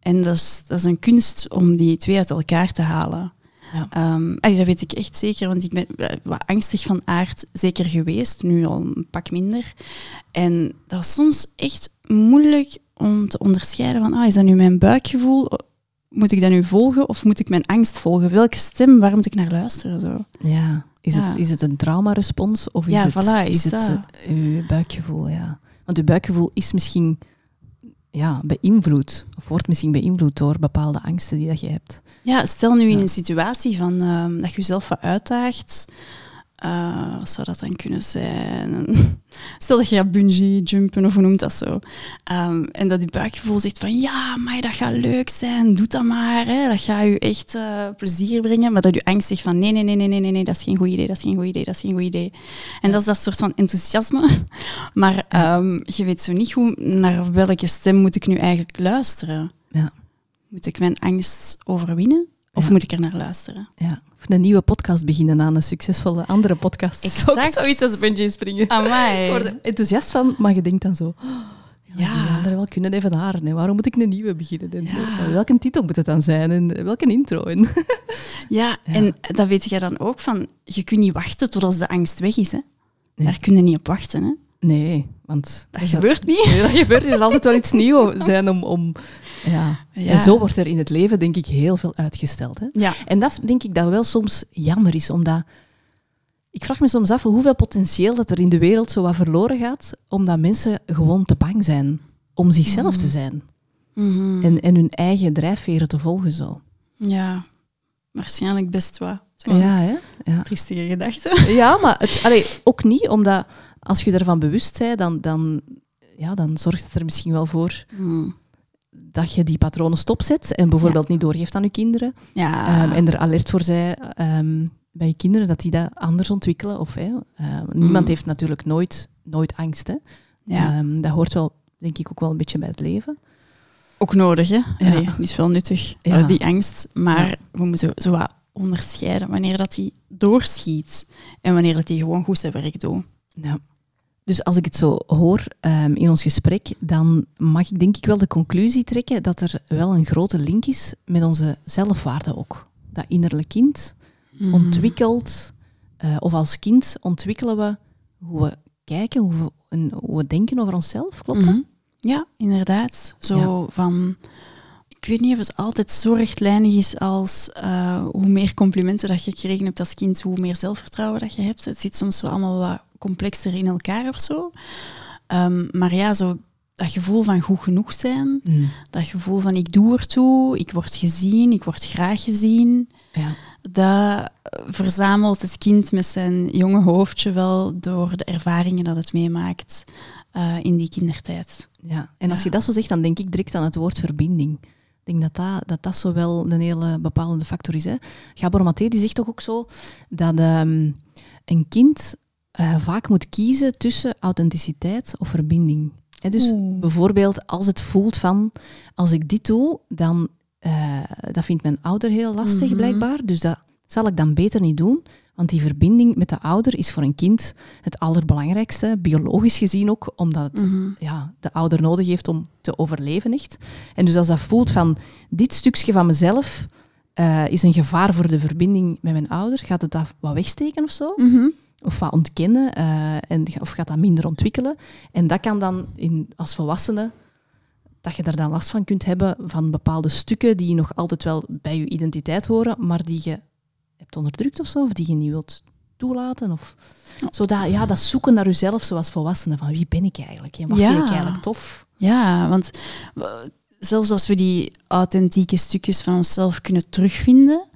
En dat is, dat is een kunst om die twee uit elkaar te halen. Ja. Ehm, allee, dat weet ik echt zeker, want ik ben eh, wat angstig van aard zeker geweest, nu al een pak minder. En dat is soms echt moeilijk om te onderscheiden van, ah, is dat nu mijn buikgevoel? Moet ik dat nu volgen of moet ik mijn angst volgen? Welke stem, waar moet ik naar luisteren? Zo? Ja. Is, Ja. Het, is het een traumarespons of is Ja, het, voilà, is is het eh, uw buikgevoel? Ja. Want uw buikgevoel is misschien ja, beïnvloed, of wordt misschien beïnvloed door bepaalde angsten die dat je hebt. Ja, stel nu in Ja. een situatie van, ehm, dat je jezelf wat uitdaagt. Eh, wat zou dat dan kunnen zijn? Stel dat je gaat bungee jumpen of hoe noemt dat zo. Ehm, en dat je buikgevoel zegt van ja, maar dat gaat leuk zijn, doe dat maar. Hè. Dat gaat je echt eh, plezier brengen. Maar dat je angst zegt van nee, nee, nee, nee, nee, nee, nee, dat is geen goed idee, dat is geen goed idee, dat is geen goed idee. En dat is dat soort van enthousiasme. Maar ehm, je weet zo niet hoe, naar welke stem moet ik nu eigenlijk luisteren. Ja. Moet ik mijn angst overwinnen? Of Ja. moet ik er naar luisteren? Ja. Of een nieuwe podcast beginnen aan een succesvolle andere podcast. Exact. Ook zoiets als bungee springen. Amai. Ik word er enthousiast van, maar je denkt dan zo... oh, ja. Die anderen wel kunnen evenaren. hè. Waarom moet ik een nieuwe beginnen? En, Ja. eh, welke titel moet het dan zijn? En welke intro? En, Ja, Ja. en dat weet jij dan ook van, je kunt niet wachten tot als de angst weg is. Hè? Nee. Daar kun je niet op wachten. Hè? nee, want... Dat gebeurt niet. Nee, dat gebeurt. Er zal altijd wel iets nieuws zijn om... om ja. Ja. En zo wordt er in het leven, denk ik, heel veel uitgesteld. Hè? Ja, En dat denk ik dat wel soms jammer is, omdat... Ik vraag me soms af hoeveel potentieel dat er in de wereld zo wat verloren gaat, omdat mensen gewoon te bang zijn om zichzelf te zijn. Mhm. En, en hun eigen drijfveren te volgen zo. ja. waarschijnlijk best wat. Zo Ja, hè? Ja. Triestige gedachten. ja maar het, allee, ook niet, omdat als je ervan bewust bent, dan, dan, ja, dan zorgt het er misschien wel voor Hmm. dat je die patronen stopzet en bijvoorbeeld niet doorgeeft aan je kinderen. Ja, Ehm, en er alert voor zij ehm, bij je kinderen dat die dat anders ontwikkelen. Of, hè, ehm, niemand Mm. heeft natuurlijk nooit, nooit angst. Hè. ja. Dat hoort wel, denk ik, ook wel een beetje bij het leven. ook nodig. Hè? Ja. Die is wel nuttig, Ja. die angst. Maar we moeten zo wat onderscheiden wanneer dat die doorschiet en wanneer dat die gewoon goed zijn werk doet. Ja. Dus als ik het zo hoor ehm, in ons gesprek, dan mag ik denk ik wel de conclusie trekken dat er wel een grote link is met onze zelfwaarde ook. Dat innerlijk kind Mhm. ontwikkelt, eh, of als kind ontwikkelen we hoe we kijken, hoe we, en hoe we denken over onszelf. Klopt dat? Mhm. Ja, inderdaad. Zo van... Ik weet niet of het altijd zo rechtlijnig is als eh, hoe meer complimenten dat je gekregen hebt als kind, hoe meer zelfvertrouwen dat je hebt. Het zit soms wel allemaal wat complexer in elkaar of zo. Ehm, maar ja, zo dat gevoel van goed genoeg zijn, Mm. dat gevoel van ik doe ertoe, ik word gezien, ik word graag gezien, Ja. dat verzamelt het kind met zijn jonge hoofdje wel door de ervaringen dat het meemaakt eh, in die kindertijd. Ja, en als Ja. je dat zo zegt, dan denk ik direct aan het woord verbinding. Ik denk dat dat, dat, dat zo wel een hele bepalende factor is. Hè. Gabor Maté die zegt toch ook zo dat ehm, een kind eh, vaak moet kiezen tussen authenticiteit of verbinding. Dus bijvoorbeeld als het voelt van, als ik dit doe, dan eh, dat vindt mijn ouder heel lastig Mhm. blijkbaar. Dus dat zal ik dan beter niet doen. Want die verbinding met de ouder is voor een kind het allerbelangrijkste, biologisch gezien ook, omdat het Mhm. ja, de ouder nodig heeft om te overleven, echt. En dus als dat voelt van, dit stukje van mezelf eh, is een gevaar voor de verbinding met mijn ouder, gaat het dat wat wegsteken of zo? Mhm. Of wat ontkennen, eh, en, of gaat dat minder ontwikkelen? En dat kan dan in, als volwassene, dat je daar dan last van kunt hebben van bepaalde stukken die nog altijd wel bij je identiteit horen, maar die je hebt onderdrukt of zo, of die je niet wilt toelaten. Of, zodat, ja, dat zoeken naar jezelf zoals volwassene, van wie ben ik eigenlijk? En wat Ja. vind ik eigenlijk tof? Ja, want zelfs als we die authentieke stukjes van onszelf kunnen terugvinden,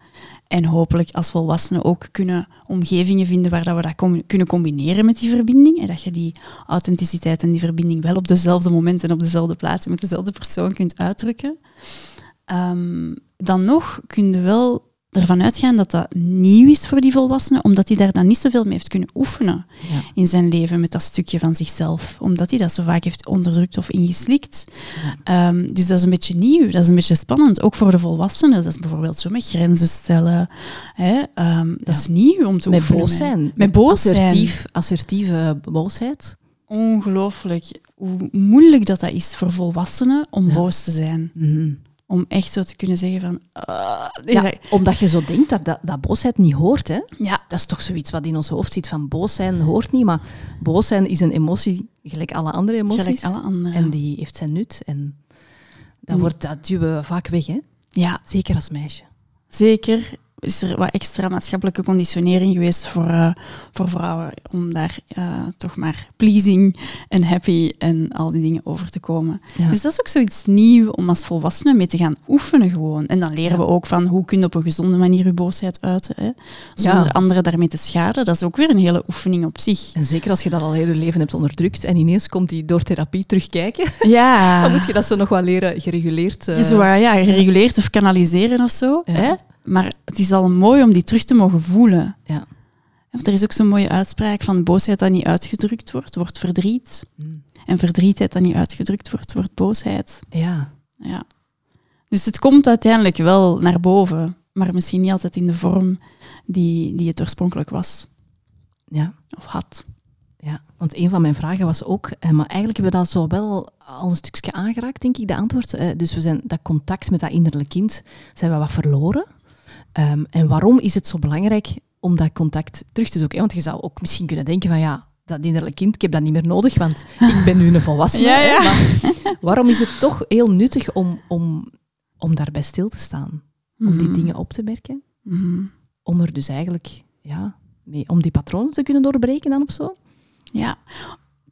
en hopelijk als volwassenen ook kunnen omgevingen vinden waar dat we dat kunnen combineren met die verbinding, en dat je die authenticiteit en die verbinding wel op dezelfde moment en op dezelfde plaats en met dezelfde persoon kunt uitdrukken, ehm, dan nog kun je wel ervan uitgaan dat dat nieuw is voor die volwassene, omdat hij daar dan niet zoveel mee heeft kunnen oefenen Ja. in zijn leven met dat stukje van zichzelf, omdat hij dat zo vaak heeft onderdrukt of ingeslikt. Ja. Ehm, dus dat is een beetje nieuw, dat is een beetje spannend, ook voor de volwassenen. Dat is bijvoorbeeld zo met grenzen stellen. Hè? Ehm, dat Ja. is nieuw om te Met oefenen. boos zijn. Met boos zijn. Assertief, Assertieve boosheid. Ongelooflijk hoe moeilijk dat, dat is voor volwassenen om boos te zijn. Mhm. Om echt zo te kunnen zeggen van... ah, Ja, dat- omdat je zo denkt dat, dat, dat boosheid niet hoort. Hè? ja, Dat is toch zoiets wat in ons hoofd zit van boos zijn hoort niet. Maar boos zijn is een emotie gelijk alle andere emoties. gelijk alle andere. En die heeft zijn nut. En dat, wordt, dat duwen we vaak weg. Hè? Ja, Zeker als meisje. Zeker is er wat extra maatschappelijke conditionering geweest voor, eh, voor vrouwen om daar eh, toch maar pleasing en happy en al die dingen over te komen. Ja. Dus dat is ook zoiets nieuw om als volwassene mee te gaan oefenen gewoon. En dan leren Ja. we ook van hoe kun je op een gezonde manier je boosheid uiten, hè, zonder Ja. anderen daarmee te schaden. Dat is ook weer een hele oefening op zich. En zeker als je dat al heel je leven hebt onderdrukt en ineens komt die door therapie terugkijken, Ja. dan moet je dat zo nog wel leren gereguleerd. Zo, eh, ja, gereguleerd of kanaliseren of zo. Hè? Maar het is al mooi om die terug te mogen voelen. Ja. Want er is ook zo'n mooie uitspraak van boosheid dat niet uitgedrukt wordt, wordt verdriet. Mm. En verdrietheid dat niet uitgedrukt wordt, wordt boosheid. Ja. Ja. Dus het komt uiteindelijk wel naar boven, maar misschien niet altijd in de vorm die, die het oorspronkelijk was ja. of had. Ja, want een van mijn vragen was ook, eh, maar eigenlijk hebben we dat zo wel al een stukje aangeraakt, denk ik, de antwoord. Eh, dus we zijn dat contact met dat innerlijke kind, zijn we wat verloren. Ehm, en waarom is het zo belangrijk om dat contact terug te zoeken? Want je zou ook misschien kunnen denken van ja, dat innerlijke kind, ik heb dat niet meer nodig, want ik ben nu een volwassene. Ja, hè. ja. Maar waarom is het toch heel nuttig om, om, om daarbij stil te staan? Om die Mhm. dingen op te merken? Mhm. Om er dus eigenlijk, ja, mee, om die patronen te kunnen doorbreken dan of zo? Ja.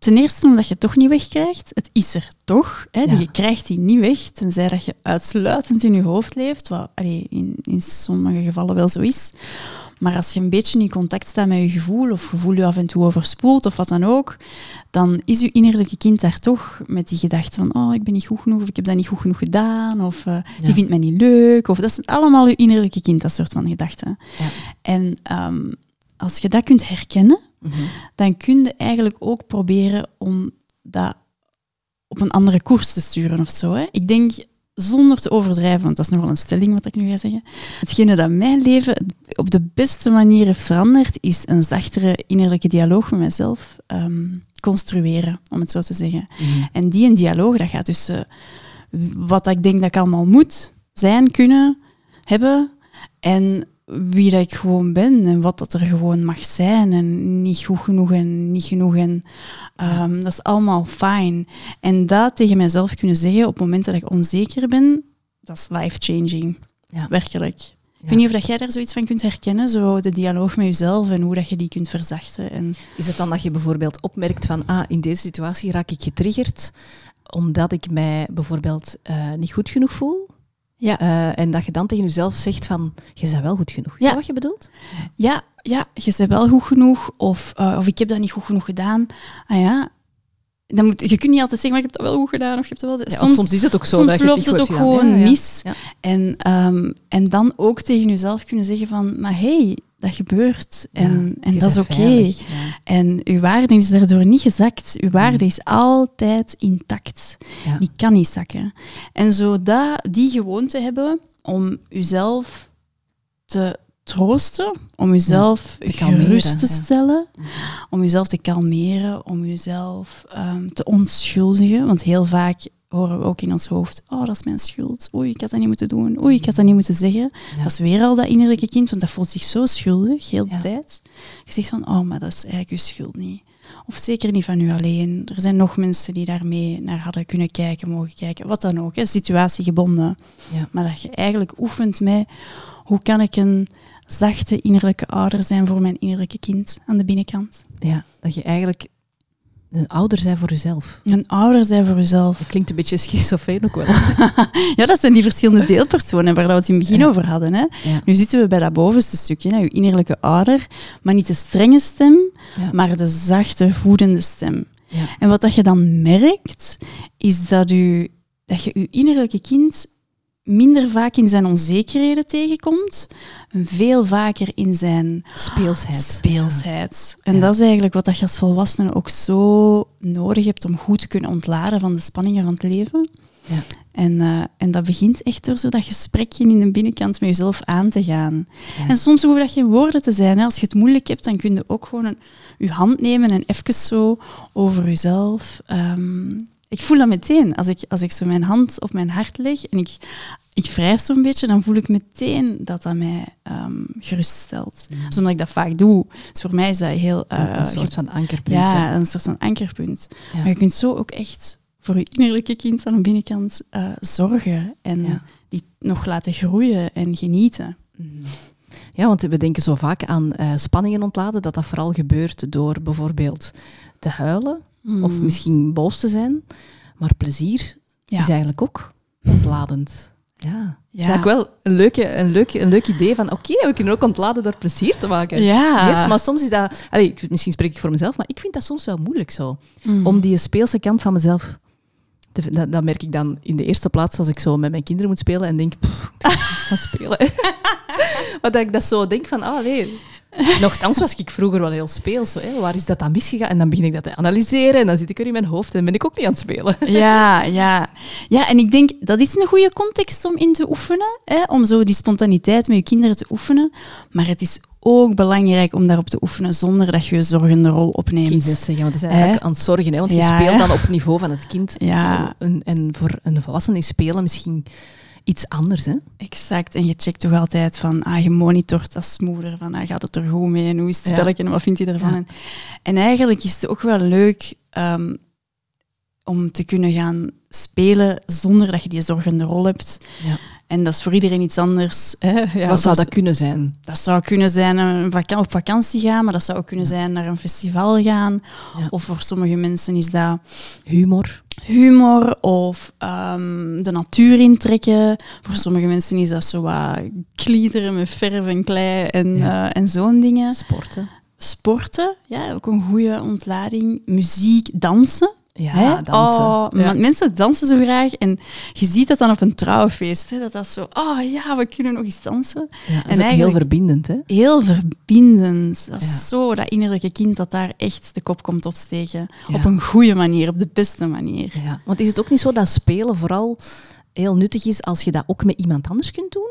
Ten eerste omdat je het toch niet wegkrijgt. Het is er toch. Hè? Ja. Je krijgt die niet weg, tenzij dat je uitsluitend in je hoofd leeft, wat allee, in, in sommige gevallen wel zo is. Maar als je een beetje in contact staat met je gevoel, of gevoel je af en toe overspoelt, of wat dan ook, dan is je innerlijke kind daar toch met die gedachte van oh, ik ben niet goed genoeg, of ik heb dat niet goed genoeg gedaan, of eh, Ja. die vindt mij niet leuk. Of, dat is allemaal je innerlijke kind, dat soort van gedachten. Ja. En ehm, als je dat kunt herkennen, Mhm. dan kun je eigenlijk ook proberen om dat op een andere koers te sturen of zo. Hè. Ik denk, zonder te overdrijven, want dat is nog wel een stelling wat ik nu ga zeggen, hetgene dat mijn leven op de beste manier heeft veranderd, is een zachtere innerlijke dialoog met mezelf ehm, construeren, om het zo te zeggen. Mhm. En die een dialoog, dat gaat tussen wat ik denk dat ik allemaal moet zijn, kunnen, hebben, en wie dat ik gewoon ben en wat dat er gewoon mag zijn en niet goed genoeg en niet genoeg en ehm, dat is allemaal fijn. En dat tegen mijzelf kunnen zeggen op momenten dat ik onzeker ben, dat is life-changing. Ja. Werkelijk. Ik weet niet of dat jij daar zoiets van kunt herkennen, zo de dialoog met jezelf en hoe dat je die kunt verzachten. En, Is het dan dat je bijvoorbeeld opmerkt van, ah, in deze situatie raak ik getriggerd, omdat ik mij bijvoorbeeld eh, niet goed genoeg voel. Ja. Eh, en dat je dan tegen jezelf zegt van, je bent wel goed genoeg. Is Ja. dat wat je bedoelt? Ja, ja, je bent wel goed genoeg. Of, eh, of ik heb dat niet goed genoeg gedaan. Ah ja, dan moet, je kunt niet altijd zeggen, maar ik heb dat wel goed gedaan. Of je hebt dat wel... Ja, want soms is het ook zo. soms dat je loopt het goed ook gedaan. gewoon Ja, mis. En, ehm, en dan ook tegen jezelf kunnen zeggen van, maar hey, dat gebeurt. En, en dat is oké. ja. En uw waarde is daardoor niet gezakt. Uw waarde is altijd intact. Ja. Die kan niet zakken. En zo dat, die gewoonte hebben om uzelf te troosten, om uzelf te kalmeren, gerust te stellen, om uzelf te kalmeren, om uzelf ehm, te onschuldigen. Want heel vaak horen we ook in ons hoofd, oh, dat is mijn schuld. Oei, ik had dat niet moeten doen. Oei, ik had dat niet moeten zeggen. Ja. Dat is weer al dat innerlijke kind, want dat voelt zich zo schuldig, heel de Ja. tijd. Je zegt van, oh, maar dat is eigenlijk uw schuld niet. Of zeker niet van u alleen. Er zijn nog mensen die daarmee naar hadden kunnen kijken, mogen kijken. Wat dan ook, hè, situatiegebonden. Ja. Maar dat je eigenlijk oefent met, hoe kan ik een zachte innerlijke ouder zijn voor mijn innerlijke kind aan de binnenkant. Ja, dat je eigenlijk een ouder bent voor jezelf. Een ouder zijn voor jezelf. Dat klinkt een beetje schizofreen ook wel. Ja, dat zijn die verschillende deelpersonen waar we het in het begin Ja. over hadden. Hè. Ja. Nu zitten we bij dat bovenste stukje, hè, uw innerlijke ouder. Maar niet de strenge stem, Ja. maar de zachte, voedende stem. En wat dat je dan merkt, is dat, u, dat je je innerlijke kind minder vaak in zijn onzekerheden tegenkomt, en veel vaker in zijn Speelsheid. speelsheid. En Ja. dat is eigenlijk wat dat je als volwassene ook zo nodig hebt om goed te kunnen ontladen van de spanningen van het leven. Ja. En, eh, en dat begint echt door zo dat gesprekje in de binnenkant met jezelf aan te gaan. Ja. En soms hoeven dat geen woorden te zijn. Hè. Als je het moeilijk hebt, dan kun je ook gewoon een, je hand nemen en even zo over jezelf. ehm, ik voel dat meteen. Als ik, als ik zo mijn hand op mijn hart leg en ik, ik wrijf zo'n beetje, dan voel ik meteen dat dat mij ehm, geruststelt. Dus omdat ik dat vaak doe. Dus voor mij is dat heel... Een- eh, een soort van ankerpunt. ja, hè. een soort van ankerpunt. Ja. Maar je kunt zo ook echt voor je innerlijke kind aan de binnenkant eh, zorgen en Ja. die nog laten groeien en genieten. Mhm. Ja, want we denken zo vaak aan eh, spanningen ontladen, dat dat vooral gebeurt door bijvoorbeeld te huilen of Mm. misschien boos te zijn. Maar plezier Ja. is eigenlijk ook ontladend. Ja. Ja. Is eigenlijk wel een, leuke, een, leuk, een leuk idee van oké, we kunnen ook ontladen door plezier te maken. Ja. Yes, maar soms is dat... Allee, misschien spreek ik voor mezelf, maar ik vind dat soms wel moeilijk zo. Mm. Om die speelse kant van mezelf... Te, dat, dat merk ik dan in de eerste plaats als ik zo met mijn kinderen moet spelen en denk, pff, ik ga spelen. maar dat ik dat zo denk van, ah nee... Nochtans was ik vroeger wel heel speels. Zo. Waar is dat dan misgegaan? En dan begin ik dat te analyseren en dan zit ik er in mijn hoofd en ben ik ook niet aan het spelen. Ja, ja. ja, en ik denk dat is een goede context om in te oefenen. Hè? Om zo die spontaniteit met je kinderen te oefenen. Maar het is ook belangrijk om daarop te oefenen zonder dat je je zorgende rol opneemt. net zeggen, want het is eigenlijk aan het zorgen. Hè, want je speelt dan op het niveau van het kind. Ja. En, en voor een volwassene is spelen misschien iets anders. Hè? Exact. En je checkt toch altijd van, ah, je monitort als moeder, van, ah, gaat het er goed mee en hoe is het Ja. spelletje en wat vindt hij ervan? Ja. En, en eigenlijk is het ook wel leuk ehm, om te kunnen gaan spelen zonder dat je die zorgende rol hebt. Ja. En dat is voor iedereen iets anders. Hè? Ja, Wat zou dat kunnen zijn? Dat zou kunnen zijn een op vakantie gaan, maar dat zou ook kunnen zijn naar een festival gaan. Ja. Of voor sommige mensen is dat Humor. Humor of ehm, de natuur intrekken. Voor sommige mensen is dat zo wat kliederen met verf en klei en, Ja. eh, en zo'n dingen. Sporten. Sporten, ja, ook een goede ontlading. Muziek, dansen. Ja, dansen. Oh, Ja. want Mensen dansen zo graag en je ziet dat dan op een trouwfeest. Hè? Dat dat zo, oh ja, we kunnen nog eens dansen. Ja, dat is En ook heel verbindend. Hè? Heel verbindend. Dat is Ja. zo dat innerlijke kind dat daar echt de kop komt opsteken. Op een goede manier, op de beste manier. Want is het ook niet zo dat spelen vooral heel nuttig is als je dat ook met iemand anders kunt doen?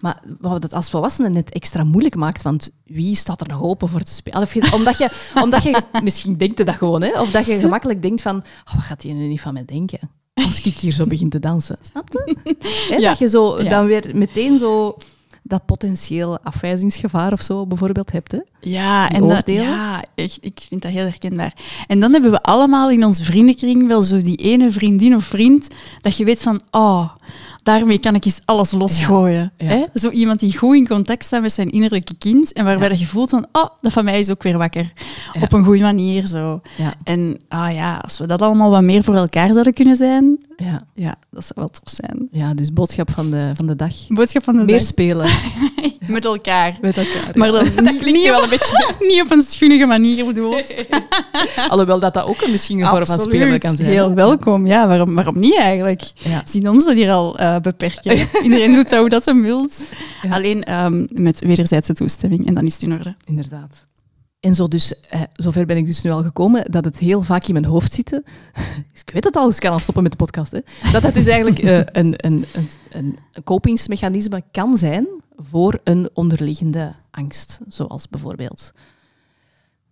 Maar wat het als volwassene net extra moeilijk maakt, want wie staat er nog open voor te spelen? Omdat, je, omdat je, misschien denkt dat gewoon, hè? of dat je gemakkelijk denkt van, oh, wat gaat hij nu niet van mij denken? Als ik hier zo begin te dansen. Snap je? Ja. Dat je zo dan weer meteen zo dat potentieel afwijzingsgevaar of zo bijvoorbeeld hebt. Hè? Ja, en dat, ja echt, ik vind dat heel herkenbaar. En dan hebben we allemaal in onze vriendenkring wel zo die ene vriendin of vriend dat je weet van, oh, daarmee kan ik eens alles losgooien. Ja, ja. Hè? Zo iemand die goed in contact staat met zijn innerlijke kind en waarbij Ja. je voelt van, oh, dat van mij is ook weer wakker. Op een goede manier zo. En ah ja, als we dat allemaal wat meer voor elkaar zouden kunnen zijn, ja, ja, dat zou wel tof zijn. ja, dus boodschap van de, van de dag. Boodschap van de Meer dag. spelen met elkaar. met elkaar. Maar ja. dan niet, niet, wel een beetje. niet op een schunnige manier bedoeld. Alhoewel dat dat ook een misschien een vorm van spelen kan zijn. Heel welkom. Ja, waarom, waarom niet eigenlijk? Ja. Zien ons dat hier al eh, beperken. Iedereen doet zo hoe dat ze wilt. Ja. Alleen ehm, met wederzijdse toestemming. En dan is het in orde. Inderdaad. En zo dus, eh, zover ben ik dus nu al gekomen, dat het heel vaak in mijn hoofd zit. Ik weet het al, dus ik kan al stoppen met de podcast. Hè. Dat het dus eigenlijk eh, een, een, een, een kopingsmechanisme kan zijn voor een onderliggende angst. Zoals bijvoorbeeld...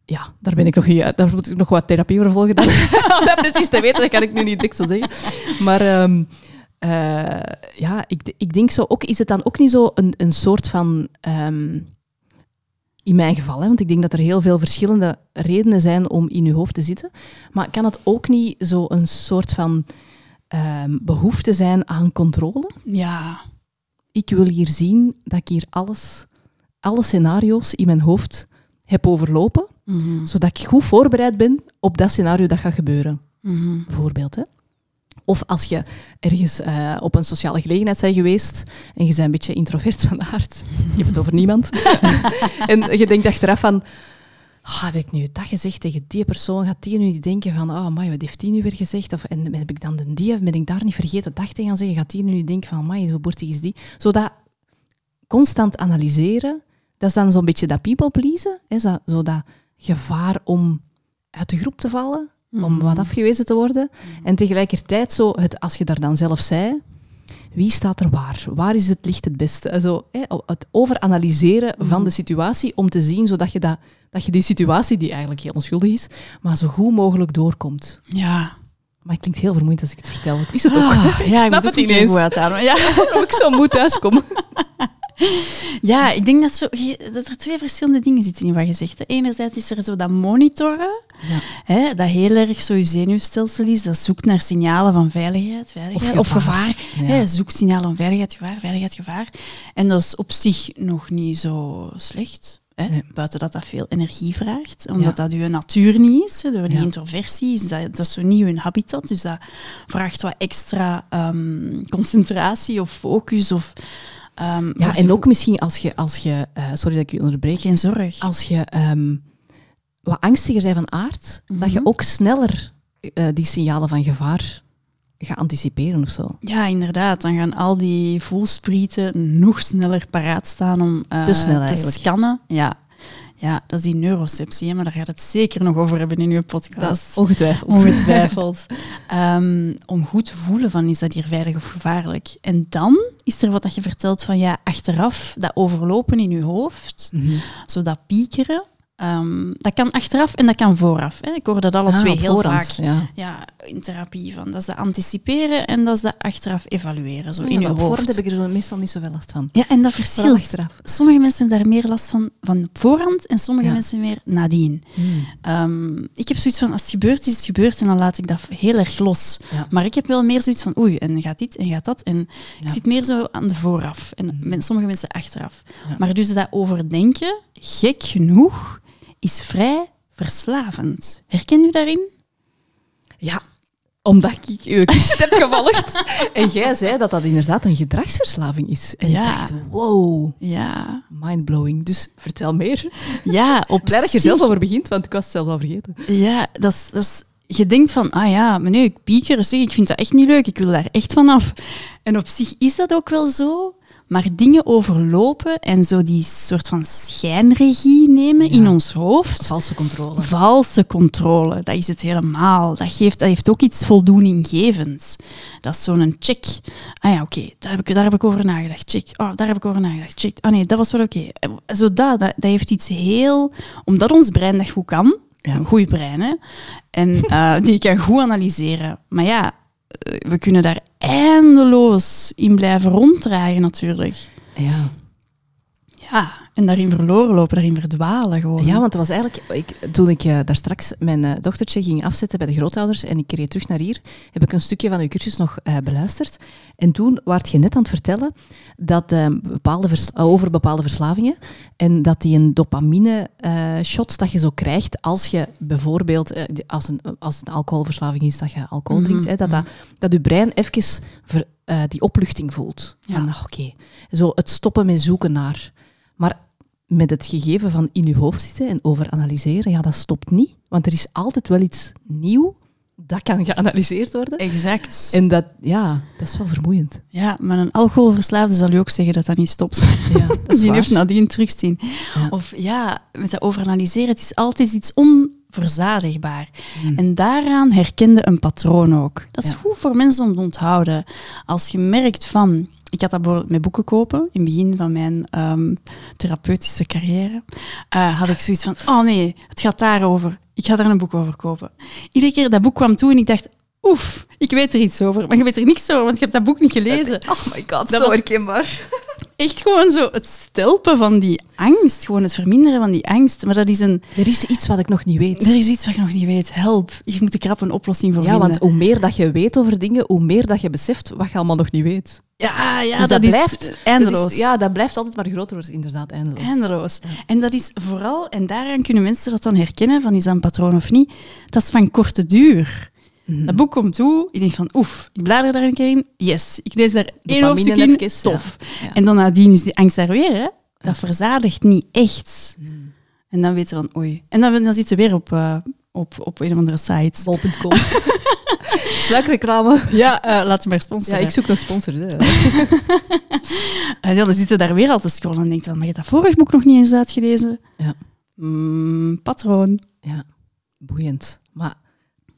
Ja, daar ben ik nog niet uit. Daar moet ik nog wat therapie voor volgen. Om dat precies te weten, dat kan ik nu niet direct zo zeggen. Maar ehm, eh, ja, ik, ik denk zo ook, is het dan ook niet zo een, een soort van... ehm, in mijn geval, hè, want ik denk dat er heel veel verschillende redenen zijn om in je hoofd te zitten. Maar kan het ook niet zo een soort van ehm, behoefte zijn aan controle? Ja. Ik wil hier zien dat ik hier alles, alle scenario's in mijn hoofd heb overlopen, Mhm. zodat ik goed voorbereid ben op dat scenario dat gaat gebeuren, Mhm. bijvoorbeeld. Hè. Of als je ergens eh, op een sociale gelegenheid bent geweest en je bent een beetje introvert van aard, je hebt het over niemand, en je denkt achteraf van, ah, heb ik nu dat gezegd tegen die persoon, gaat die nu niet denken van, oh, wat heeft die nu weer gezegd? Of en heb ik dan de die, ben ik daar niet vergeten dag te gaan zeggen, gaat die nu niet denken van, amai, zo boertig is die? Zodat constant analyseren, dat is dan zo'n beetje dat people pleasen, hè, zo, zo dat gevaar om uit de groep te vallen, om wat afgewezen te worden. En tegelijkertijd zo, het, als je daar dan zelf zei, wie staat er waar? Waar is het licht het beste? Zo, hè, het overanalyseren van de situatie om te zien zodat je, dat, dat je die situatie, die eigenlijk heel onschuldig is, maar zo goed mogelijk doorkomt. Ja. Maar het klinkt heel vermoeiend als ik het vertel. Is het ook. Ah, ik ja, ik snap moet het ook niet goed uithalen. Ja. Ik zo moet thuiskomen. ja, ik denk dat, zo, dat er twee verschillende dingen zitten in wat je zegt. Enerzijds is er zo dat monitoren, Ja. hè, dat heel erg zo je zenuwstelsel is, dat zoekt naar signalen van veiligheid, veiligheid Of of gevaar. Ja. Hè, zoekt signalen van veiligheid, gevaar, veiligheid, gevaar. En dat is op zich nog niet zo slecht. Hè? Nee. Buiten dat dat veel energie vraagt, omdat dat je natuur niet is. Hè. Door die Ja. introversie is dat, dat is zo niet hun habitat. Dus dat vraagt wat extra ehm, concentratie of focus. Of, ehm, Ja, en ook misschien als je, als je eh, sorry dat ik je onderbreek, geen zorg. als je ehm, wat angstiger bent van aard, dat je Mhm. ook sneller eh, die signalen van gevaar gaat anticiperen of zo. Ja, inderdaad. Dan gaan al die voelsprieten nog sneller paraat staan om eh, Te snel te scannen. Ja. Ja, dat is die neuroceptie, hè, maar daar gaat het zeker nog over hebben in uw podcast. ongetwijfeld. Ongetwijfeld. Ehm, om goed te voelen van, is dat hier veilig of gevaarlijk? En dan is er wat dat je vertelt van, ja, achteraf, dat overlopen in je hoofd, Mhm. zo dat piekeren, ehm, dat kan achteraf en dat kan vooraf. Hè. Ik hoor dat alle Ah, twee heel voorhand, vaak Ja. ja, in therapie van. Dat is dat anticiperen en dat is dat achteraf evalueren, zo Ja, in je op voorhand hoofd. heb ik er meestal niet zoveel last van. Ja, en dat verschilt. achteraf. Sommige mensen hebben daar meer last van van op voorhand en sommige Ja. mensen meer nadien. Hmm. Ehm, ik heb zoiets van, als het gebeurt, is het gebeurd en dan laat ik dat heel erg los. Maar ik heb wel meer zoiets van, oei, en gaat dit en gaat dat. En ik zit meer zo aan de vooraf en met sommige mensen achteraf. Maar dus dat overdenken, gek genoeg, is vrij verslavend. Herken u daarin? Ja, omdat ik uw cursus heb gevolgd. En jij zei dat dat inderdaad een gedragsverslaving is. En Ja. ik dacht, wow, Ja. mindblowing. Dus vertel meer. Ja, op Blij dat je zelf over begint, want ik was het zelf al vergeten. Ja, dat is, dat is, je denkt van, ah ja, nee, ik pieker, zeg, ik vind dat echt niet leuk, ik wil daar echt vanaf. En op zich is dat ook wel zo, maar dingen overlopen en zo die soort van schijnregie nemen in ons hoofd. Valse controle. Valse controle, dat is het helemaal. Dat, geeft, dat heeft ook iets voldoeninggevends. Dat is zo'n check. Ah ja, oké, daar, heb ik- daar heb ik over nagedacht. Check. Oh, daar heb ik over nagedacht. Check. Ah nee, dat was wel oké. Zo dat, dat, dat heeft iets heel... Omdat ons brein dat goed kan, Ja. een goed brein, hè, en eh, die kan goed analyseren. Maar ja, eh, we kunnen daar eindeloos in blijven ronddraaien natuurlijk. Ja. Ja, en daarin verloren lopen, daarin verdwalen gewoon. Ja, want het was eigenlijk, ik, toen ik uh, daar straks mijn uh, dochtertje ging afzetten bij de grootouders en ik reed terug naar hier, heb ik een stukje van uw cursus nog uh, beluisterd. En toen waart je net aan het vertellen dat, bepaalde over bepaalde verslavingen en dat die een dopamine-shot dat je zo krijgt als je bijvoorbeeld, als, een, als een alcoholverslaving is, dat je alcohol drinkt, mm -hmm. hè, dat, dat, dat je brein even ver, die opluchting voelt. Ja. Van, oké, okay. zo het stoppen met zoeken naar... Maar met het gegeven van in je hoofd zitten en over analyseren, ja, dat stopt niet. Want er is altijd wel iets nieuw dat kan geanalyseerd worden. Exact. En dat, ja, dat is wel vermoeiend. Ja, maar een alcoholverslaafde zal je ook zeggen dat dat niet stopt. Ja, dat is Die heeft nadien terugzien. Ja. Of ja, met dat overanalyseren, het is altijd iets onverzadigbaar. Hmm. En daaraan herkende een patroon ook. Dat is ja. goed voor mensen om te onthouden. Als je merkt van, ik had dat bijvoorbeeld met boeken kopen in het begin van mijn um, therapeutische carrière. Uh, had ik zoiets van, oh nee, het gaat daarover. Ik ga daar een boek over kopen. Iedere keer dat boek kwam toe en ik dacht, oef, ik weet er iets over. Maar je weet er niks over, want je hebt dat boek niet gelezen. Oh my god, dat zo herkenbaar. Echt gewoon zo het stelpen van die angst. Gewoon het verminderen van die angst. Maar dat is een... Er is iets wat ik nog niet weet. Er is iets wat ik nog niet weet. Help. Je moet er krap een oplossing voor ja, vinden. Ja, want hoe meer dat je weet over dingen, hoe meer dat je beseft wat je allemaal nog niet weet. Ja, ja dus dat, dat, blijft eindeloos. Dat is, ja, dat blijft altijd maar groter worden, inderdaad, eindeloos. Eindeloos. Ja. En dat is vooral, en daaraan kunnen mensen dat dan herkennen, van is dat een patroon of niet, dat is van korte duur. Mm -hmm. Dat boek komt toe, ik denk van oef, ik blader daar een keer in, yes. Ik lees daar één hoofdstuk in, even, tof. Ja. Ja. En dan nadien is die angst daar weer, hè. Dat verzadigt niet echt. Mm. En dan weten we van oei. En dan, dan zitten we weer op, uh, op, op een of andere site. Bol.com. Sluikreclame. Ja, uh, laat je maar sponsoren. Ja, ik zoek nog sponsors. uh, ja, dan zitten daar weer al te scrollen en denkt van, maar je hebt dat vorig boek nog niet eens uitgelezen. Ja. Mm, patroon. Ja, boeiend. Maar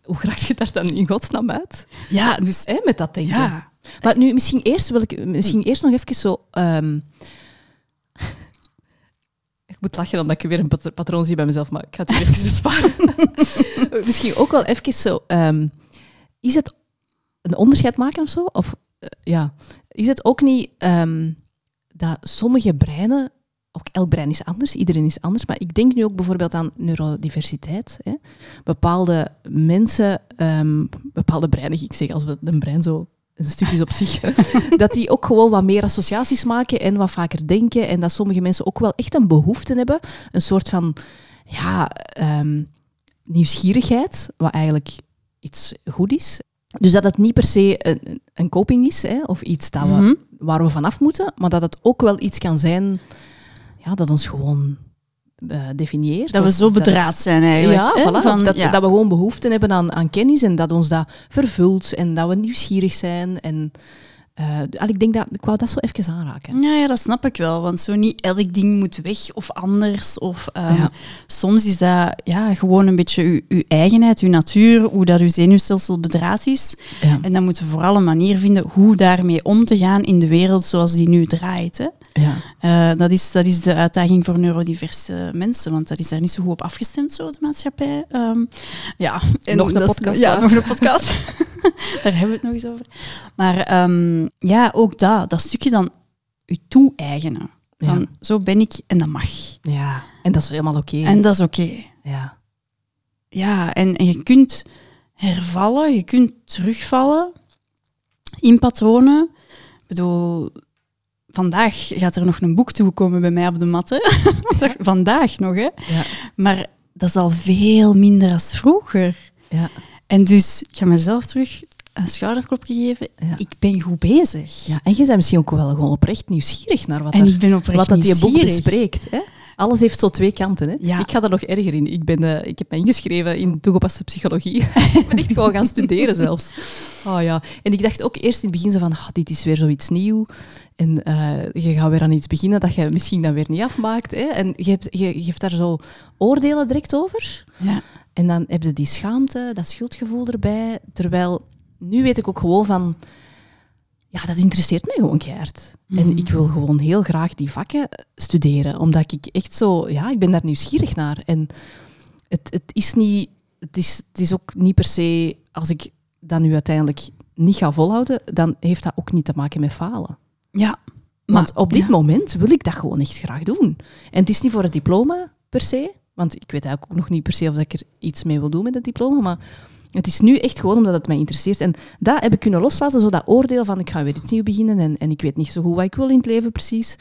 hoe raak je daar dan in godsnaam uit? Ja, dus... Hè, met dat denken. Ja. Maar nu, misschien eerst wil ik misschien eerst nog even zo... Um, ik moet lachen omdat ik weer een patroon zie bij mezelf, maar ik ga het weer even besparen. misschien ook wel even zo... Um, is het een onderscheid maken of zo? Of uh, ja, is het ook niet um, dat sommige breinen, ook elk brein is anders, iedereen is anders, maar ik denk nu ook bijvoorbeeld aan neurodiversiteit. Hè? Bepaalde mensen, um, bepaalde breinen, ik zeg als we een brein zo een stukjes op zich, dat die ook gewoon wat meer associaties maken en wat vaker denken en dat sommige mensen ook wel echt een behoefte hebben, een soort van ja, um, nieuwsgierigheid, wat eigenlijk iets goed is. Dus dat het niet per se een, een coping is, hè, of iets dat we, mm -hmm. waar we vanaf moeten, maar dat het ook wel iets kan zijn ja, dat ons gewoon uh, definieert. Dat we zo bedraad het, zijn eigenlijk. Ja, voilà, van, dat, ja. dat we gewoon behoefte hebben aan, aan kennis en dat ons dat vervult en dat we nieuwsgierig zijn en... Uh, ik denk dat ik wou dat zo even aanraken. Ja, ja, dat snap ik wel. Want zo niet elk ding moet weg of anders. Of, um, ja. Soms is dat ja, gewoon een beetje uw, uw eigenheid, uw natuur, hoe dat uw zenuwstelsel bedraad is. Ja. En dan moeten we vooral een manier vinden hoe daarmee om te gaan in de wereld zoals die nu draait. Hè. Ja. Uh, dat, is, dat is de uitdaging voor neurodiverse mensen, want dat is daar niet zo goed op afgestemd, zo, de maatschappij. Um, ja. En nog een podcast. Ja, nog een podcast. daar hebben we het nog eens over. Maar um, ja, ook dat, dat stukje dan u toe-eigenen. Van, ja. zo ben ik en dat mag. Ja, en dat is helemaal oké. Okay. En dat is oké. Okay. Ja. Ja, en, en je kunt hervallen, je kunt terugvallen in patronen. Ik bedoel, vandaag gaat er nog een boek toekomen bij mij op de matte. vandaag nog, hè. Ja. Maar dat is al veel minder als vroeger. Ja. En dus ik ga mezelf terug een schouderklopje geven. Ja. Ik ben goed bezig. Ja, en je bent misschien ook wel gewoon oprecht nieuwsgierig naar wat, en er, ik ben oprecht wat dat je boek bespreekt. Hè? Alles heeft zo twee kanten. Hè? Ja. Ik ga er nog erger in. Ik, ben, uh, ik heb me ingeschreven in toegepaste psychologie. ik ben echt gewoon gaan studeren zelfs. Oh, ja. En ik dacht ook eerst in het begin zo van, oh, dit is weer zoiets nieuw. En uh, je gaat weer aan iets beginnen dat je misschien dan weer niet afmaakt. Hè? En je, hebt, je, je geeft daar zo oordelen direct over. Ja. En dan heb je die schaamte, dat schuldgevoel erbij. Terwijl, nu weet ik ook gewoon van... Ja, dat interesseert mij gewoon keihard. Mm. En ik wil gewoon heel graag die vakken studeren. Omdat ik echt zo... Ja, ik ben daar nieuwsgierig naar. En het, het is niet... Het is, het is ook niet per se... Als ik dat nu uiteindelijk niet ga volhouden, dan heeft dat ook niet te maken met falen. Ja. Want Maar, op dit ja. moment wil ik dat gewoon echt graag doen. En het is niet voor het diploma per se, want ik weet eigenlijk ook nog niet per se of ik er iets mee wil doen met het diploma, maar het is nu echt gewoon omdat het mij interesseert. En dat heb ik kunnen loslaten, zo dat oordeel van ik ga weer iets nieuws beginnen en, en ik weet niet zo goed wat ik wil in het leven precies.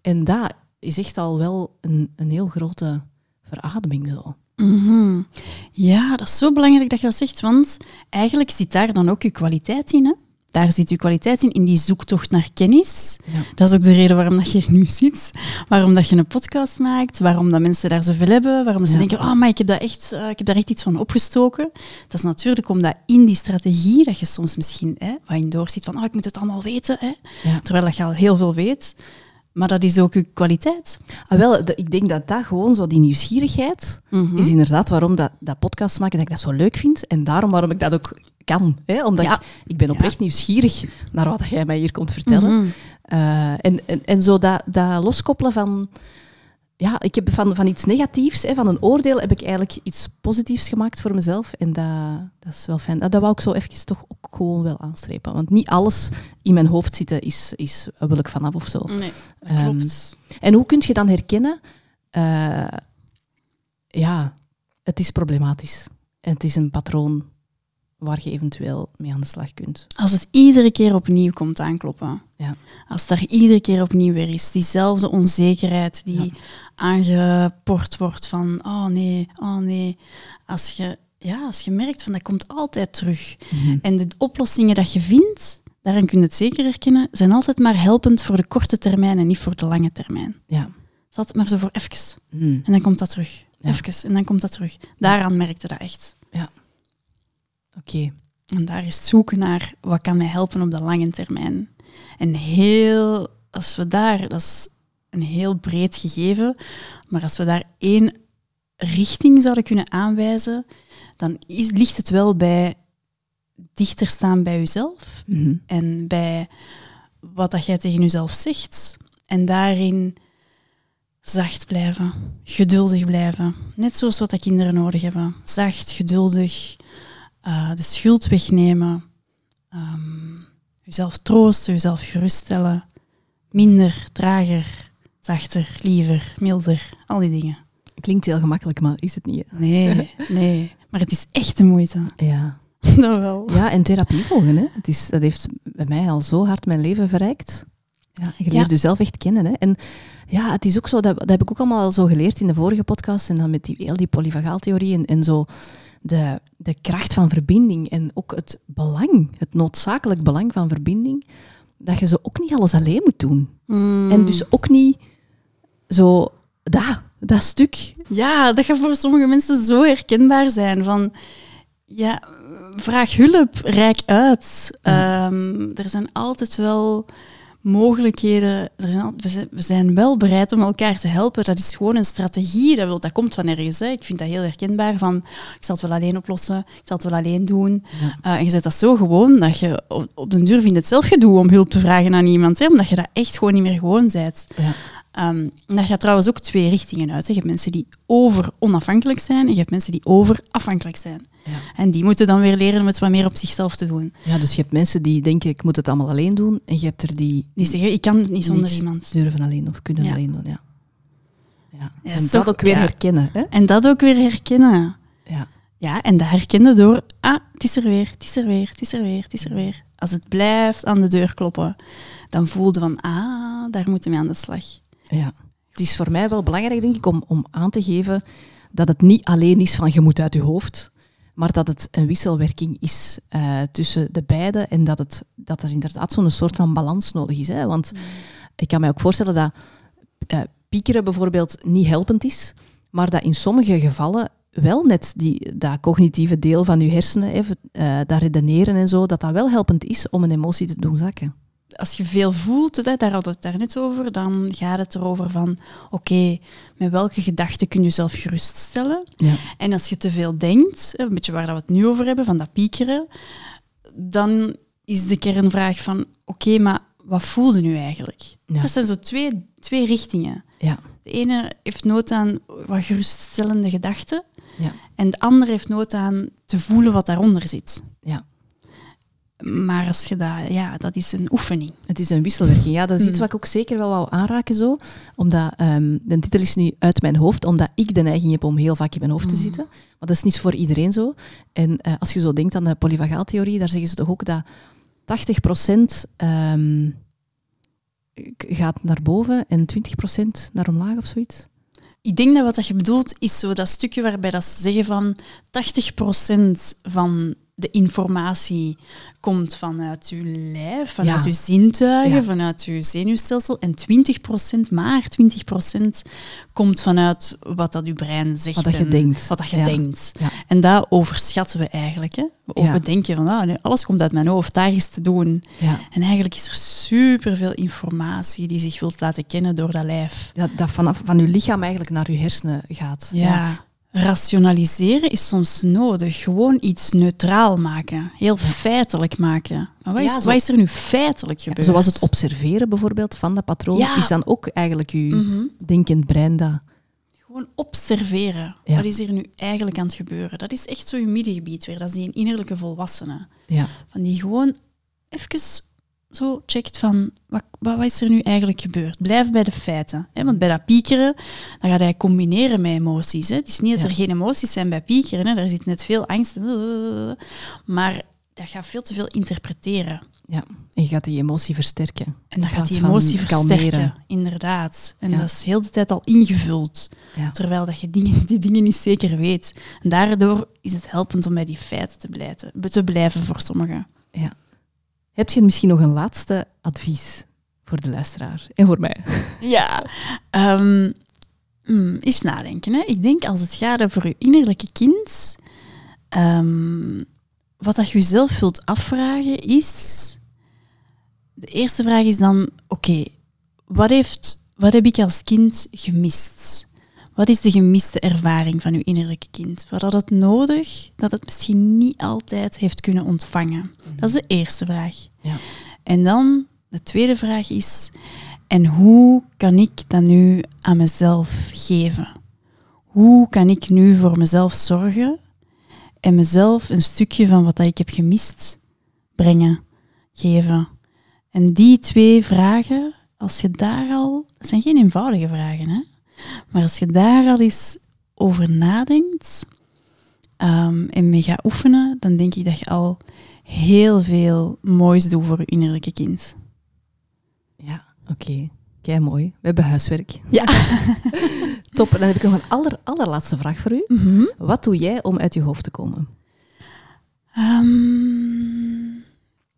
En dat is echt al wel een, een heel grote verademing zo. Mhm. Ja, dat is zo belangrijk dat je dat zegt, want eigenlijk zit daar dan ook je kwaliteit in. Hè? Daar zit je kwaliteit in, in die zoektocht naar kennis. Ja. Dat is ook de reden waarom dat je hier nu zit, waarom dat je een podcast maakt, waarom dat mensen daar zoveel hebben, waarom ze Ja. denken, oh, maar ik heb, dat echt, eh, ik heb daar echt iets van opgestoken. Dat is natuurlijk omdat in die strategie, dat je soms misschien hè, wat in doorzit van, oh, ik moet het allemaal weten, hè, Ja. terwijl dat je al heel veel weet. Maar dat is ook je kwaliteit. Ah, wel, de- ik denk dat dat gewoon zo, die nieuwsgierigheid, Mhm. is inderdaad waarom dat, dat podcast maken, dat ik dat zo leuk vind. En daarom waarom ik dat ook kan. Hè? Omdat Ja. ik, ik ben oprecht nieuwsgierig naar wat jij mij hier komt vertellen. Mhm. Eh, en, en, en zo dat, dat loskoppelen van... Ja, ik heb van, van iets negatiefs, hè, van een oordeel, heb ik eigenlijk iets positiefs gemaakt voor mezelf. En dat, dat is wel fijn. Dat, dat wou ik zo even toch ook gewoon wel aanstrepen. Want niet alles in mijn hoofd zitten is, is wil ik vanaf of zo. Nee, dat Ehm. En hoe kun je dan herkennen? eh, ja, het is problematisch. Het is een patroon waar je eventueel mee aan de slag kunt. Als het iedere keer opnieuw komt aankloppen. Ja. Als daar iedere keer opnieuw weer is. Diezelfde onzekerheid die aangeport wordt van oh nee, oh nee. Als je, ja, als je merkt van dat komt altijd terug. En de oplossingen dat je vindt, daarin kun je het zeker herkennen, zijn altijd maar helpend voor de korte termijn en niet voor de lange termijn. Ja. Altijd maar zo voor even. Hmm. En dan komt dat terug. Ja. Even. En dan komt dat terug. Daaraan merkte dat echt. Oké. En daar is het zoeken naar wat kan mij helpen op de lange termijn. En heel, als we daar, dat is een heel breed gegeven, maar als we daar één richting zouden kunnen aanwijzen, dan is, ligt het wel bij dichter staan bij jezelf Mhm. en bij wat dat jij tegen jezelf zegt. En daarin zacht blijven, geduldig blijven. Net zoals wat dat kinderen nodig hebben. Zacht, geduldig, eh, de schuld wegnemen, ehm, jezelf troosten, jezelf geruststellen. Minder, trager, zachter, liever, milder, al die dingen. Klinkt heel gemakkelijk, maar is het niet. hè? Nee, nee. Maar het is echt de moeite. Ja. Dat wel. ja, en therapie volgen. Hè. Het is, dat heeft bij mij al zo hard mijn leven verrijkt. Ja, je leert Ja. jezelf echt kennen. Hè. En ja, het is ook zo, dat, dat heb ik ook allemaal zo geleerd in de vorige podcast. En dan met die, heel die polyvagaaltheorie en, en zo de, de kracht van verbinding. En ook het belang, het noodzakelijk belang van verbinding. Dat je zo ook niet alles alleen moet doen. Mm. En dus ook niet zo dat, dat stuk. Ja, dat gaat voor sommige mensen zo herkenbaar zijn. Van, ja, vraag hulp, rijk uit. Ehm, er zijn altijd wel mogelijkheden. Er zijn, we, zijn, we zijn wel bereid om elkaar te helpen. Dat is gewoon een strategie. Dat, wil, dat komt van ergens. Hè. Ik vind dat heel herkenbaar. Van, ik zal het wel alleen oplossen. Ik zal het wel alleen doen. Ja. Eh, en je zet dat zo gewoon dat je op, op den duur vindt het zelf gedoe om hulp te vragen aan iemand. Hè, omdat je dat echt gewoon niet meer gewoon bent. Ja. Ehm, en dat gaat trouwens ook twee richtingen uit. Hè. Je hebt mensen die over onafhankelijk zijn en je hebt mensen die over afhankelijk zijn. Ja. En die moeten dan weer leren om het wat meer op zichzelf te doen. ja, dus je hebt mensen die denken, ik moet het allemaal alleen doen. En je hebt er die Die zeggen, ik kan het niet zonder iemand. durven alleen of kunnen Ja. alleen doen. Ja. Ja. Ja, en dat ook weer ja. herkennen. Hè? En dat ook weer herkennen. Ja. Ja, en dat herkennen door, ah, het is er weer, het is er weer, het is er weer, het is er weer. Als het blijft aan de deur kloppen, dan voelde van, ah, daar moeten we aan de slag. ja. Het is voor mij wel belangrijk, denk ik, om, om aan te geven dat het niet alleen is van je moet uit je hoofd, maar dat het een wisselwerking is eh, tussen de beide en dat, het, dat er inderdaad zo'n soort van balans nodig is. Hè? Want ik kan mij ook voorstellen dat eh, piekeren bijvoorbeeld niet helpend is, maar dat in sommige gevallen wel net die, dat cognitieve deel van je hersenen, even, eh, dat redeneren en zo, dat dat wel helpend is om een emotie te doen zakken. Als je veel voelt, daar hadden we het daarnet over, dan gaat het erover van, oké, met welke gedachten kun je jezelf geruststellen? Ja. En als je te veel denkt, een beetje waar dat we het nu over hebben, van dat piekeren, dan is de kernvraag van, oké, maar wat voelde nu eigenlijk? Ja. Dat zijn zo twee, twee richtingen. Ja. De ene heeft nood aan wat geruststellende gedachten, Ja. en de andere heeft nood aan te voelen wat daaronder zit. Ja. Maar als je dat, ja, dat is een oefening. Het is een wisselwerking. Ja, dat is iets Mm. wat ik ook zeker wel wou aanraken zo. Omdat, ehm, de titel is nu uit mijn hoofd, omdat ik de neiging heb om heel vaak in mijn hoofd te Mm. zitten. Maar dat is niet voor iedereen zo. En eh, als je zo denkt aan de polyvagaaltheorie, daar zeggen ze toch ook dat 80% ehm, gaat naar boven en 20% naar omlaag of zoiets. Ik denk dat wat dat je bedoelt is zo dat stukje waarbij dat ze zeggen van 80% van de informatie komt vanuit je lijf, vanuit Ja. je zintuigen, Ja. vanuit je zenuwstelsel. En 20%, maar 20% komt vanuit wat dat je brein zegt. Wat dat je en denkt. Wat dat je Ja. denkt. En dat overschatten we eigenlijk. Hè? We, denken van ah, alles komt uit mijn hoofd, daar is te doen. En eigenlijk is er superveel informatie die zich wilt laten kennen door dat lijf. Ja, dat vanaf van je lichaam eigenlijk naar je hersenen gaat. Ja. Rationaliseren is soms nodig. Gewoon iets neutraal maken. Heel feitelijk maken. Maar wat is, zo- wat is er nu feitelijk Ja, gebeurd? zoals het observeren bijvoorbeeld van dat patroon, Ja. is dan ook eigenlijk je Mhm. denkend brein dat... Gewoon observeren. Wat is er nu eigenlijk aan het gebeuren? Dat is echt zo je middengebied weer. Dat is die innerlijke volwassene. Ja. Van die gewoon even zo checkt van wat, wat, wat is er nu eigenlijk gebeurd? Blijf bij de feiten. Hè? Want bij dat piekeren, dan gaat hij combineren met emoties. Hè? Het is niet dat Ja. er geen emoties zijn bij piekeren. Hè? Daar zit net veel angst. Maar dat gaat veel te veel interpreteren. Ja, en je gaat die emotie versterken. En dat gaat die emotie kalmeren. versterken, inderdaad. En Ja. dat is heel de tijd al ingevuld, Ja. terwijl dat je dingen, die dingen niet zeker weet. En daardoor is het helpend om bij die feiten te blijven, te blijven voor sommigen. Ja. Heb je misschien nog een laatste advies voor de luisteraar en voor mij? Ja, eens nadenken. Hè. Ik denk als het gaat over je innerlijke kind, ehm, wat dat je jezelf wilt afvragen is... De eerste vraag is dan, oké, wat heeft wat heb ik als kind gemist? Wat is de gemiste ervaring van uw innerlijke kind? Wat had het nodig dat het misschien niet altijd heeft kunnen ontvangen? Dat is de eerste vraag. Ja. En dan de tweede vraag is, en hoe kan ik dat nu aan mezelf geven? Hoe kan ik nu voor mezelf zorgen en mezelf een stukje van wat ik heb gemist brengen, geven? En die twee vragen, als je daar al, dat zijn geen eenvoudige vragen, hè? Maar als je daar al eens over nadenkt ehm, en mee gaat oefenen, dan denk ik dat je al heel veel moois doet voor je innerlijke kind. Ja, oké. Kei mooi. We hebben huiswerk. Ja. Top. Dan heb ik nog een aller, allerlaatste vraag voor u. Wat doe jij om uit je hoofd te komen? Ehm,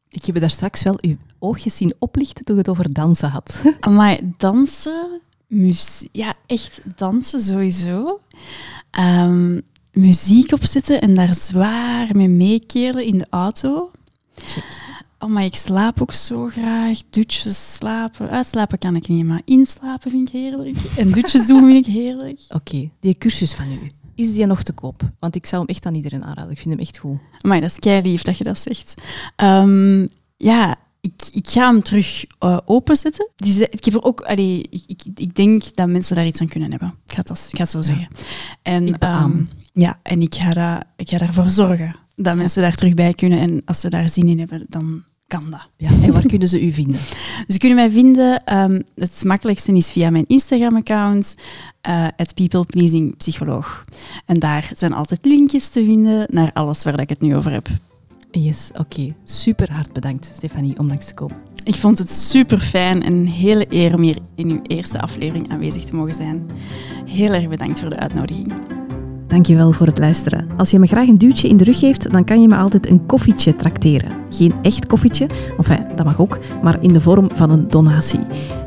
Ik heb daar straks wel uw oogjes zien oplichten toen je het over dansen had. Maar dansen, muzie- ja, echt dansen sowieso. Ehm, muziek opzetten en daar zwaar mee meekeren in de auto. Oh, maar ik slaap ook zo graag. Dutjes slapen. Uitslapen kan ik niet, maar inslapen vind ik heerlijk. En dutjes doen vind ik heerlijk. Oké, die cursus van u, is die nog te koop? Want ik zou hem echt aan iedereen aanraden. Ik vind hem echt goed. Maar dat is kei lief dat je dat zegt. Ehm, ja, ik, ik ga hem terug eh, openzetten. Die ik, heb er ook, allee, ik, ik, ik denk dat mensen daar iets aan kunnen hebben. Ik ga het, als- ik ga het zo zeggen. En, ehm, ja, en ik ga, dat, ik ga daarvoor zorgen dat mensen daar terug bij kunnen. En als ze daar zin in hebben, dan kan dat. Ja. En waar kunnen ze u vinden? Ze kunnen mij vinden. ehm, het makkelijkste is via mijn Instagram-account, eh het People Pleasing Psycholoog. En daar zijn altijd linkjes te vinden naar alles waar ik het nu over heb. Yes, oké. Super hard bedankt, Stefanie, om langs te komen. Ik vond het super fijn en een hele eer om hier in uw eerste aflevering aanwezig te mogen zijn. Heel erg bedankt voor de uitnodiging. Dankjewel voor het luisteren. Als je me graag een duwtje in de rug geeft, dan kan je me altijd een koffietje trakteren. Geen echt koffietje, enfin, dat mag ook, maar in de vorm van een donatie.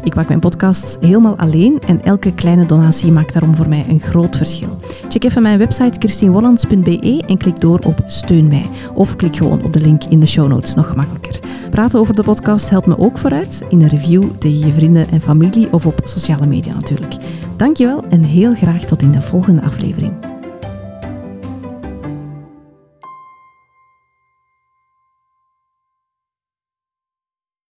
Ik maak mijn podcasts helemaal alleen en elke kleine donatie maakt daarom voor mij een groot verschil. Check even mijn website christienwollands.be en klik door op Steun mij. Of klik gewoon op de link in de show notes, nog gemakkelijker. Praten over de podcast helpt me ook vooruit. In een review tegen je vrienden en familie of op sociale media natuurlijk. Dankjewel en heel graag tot in de volgende aflevering.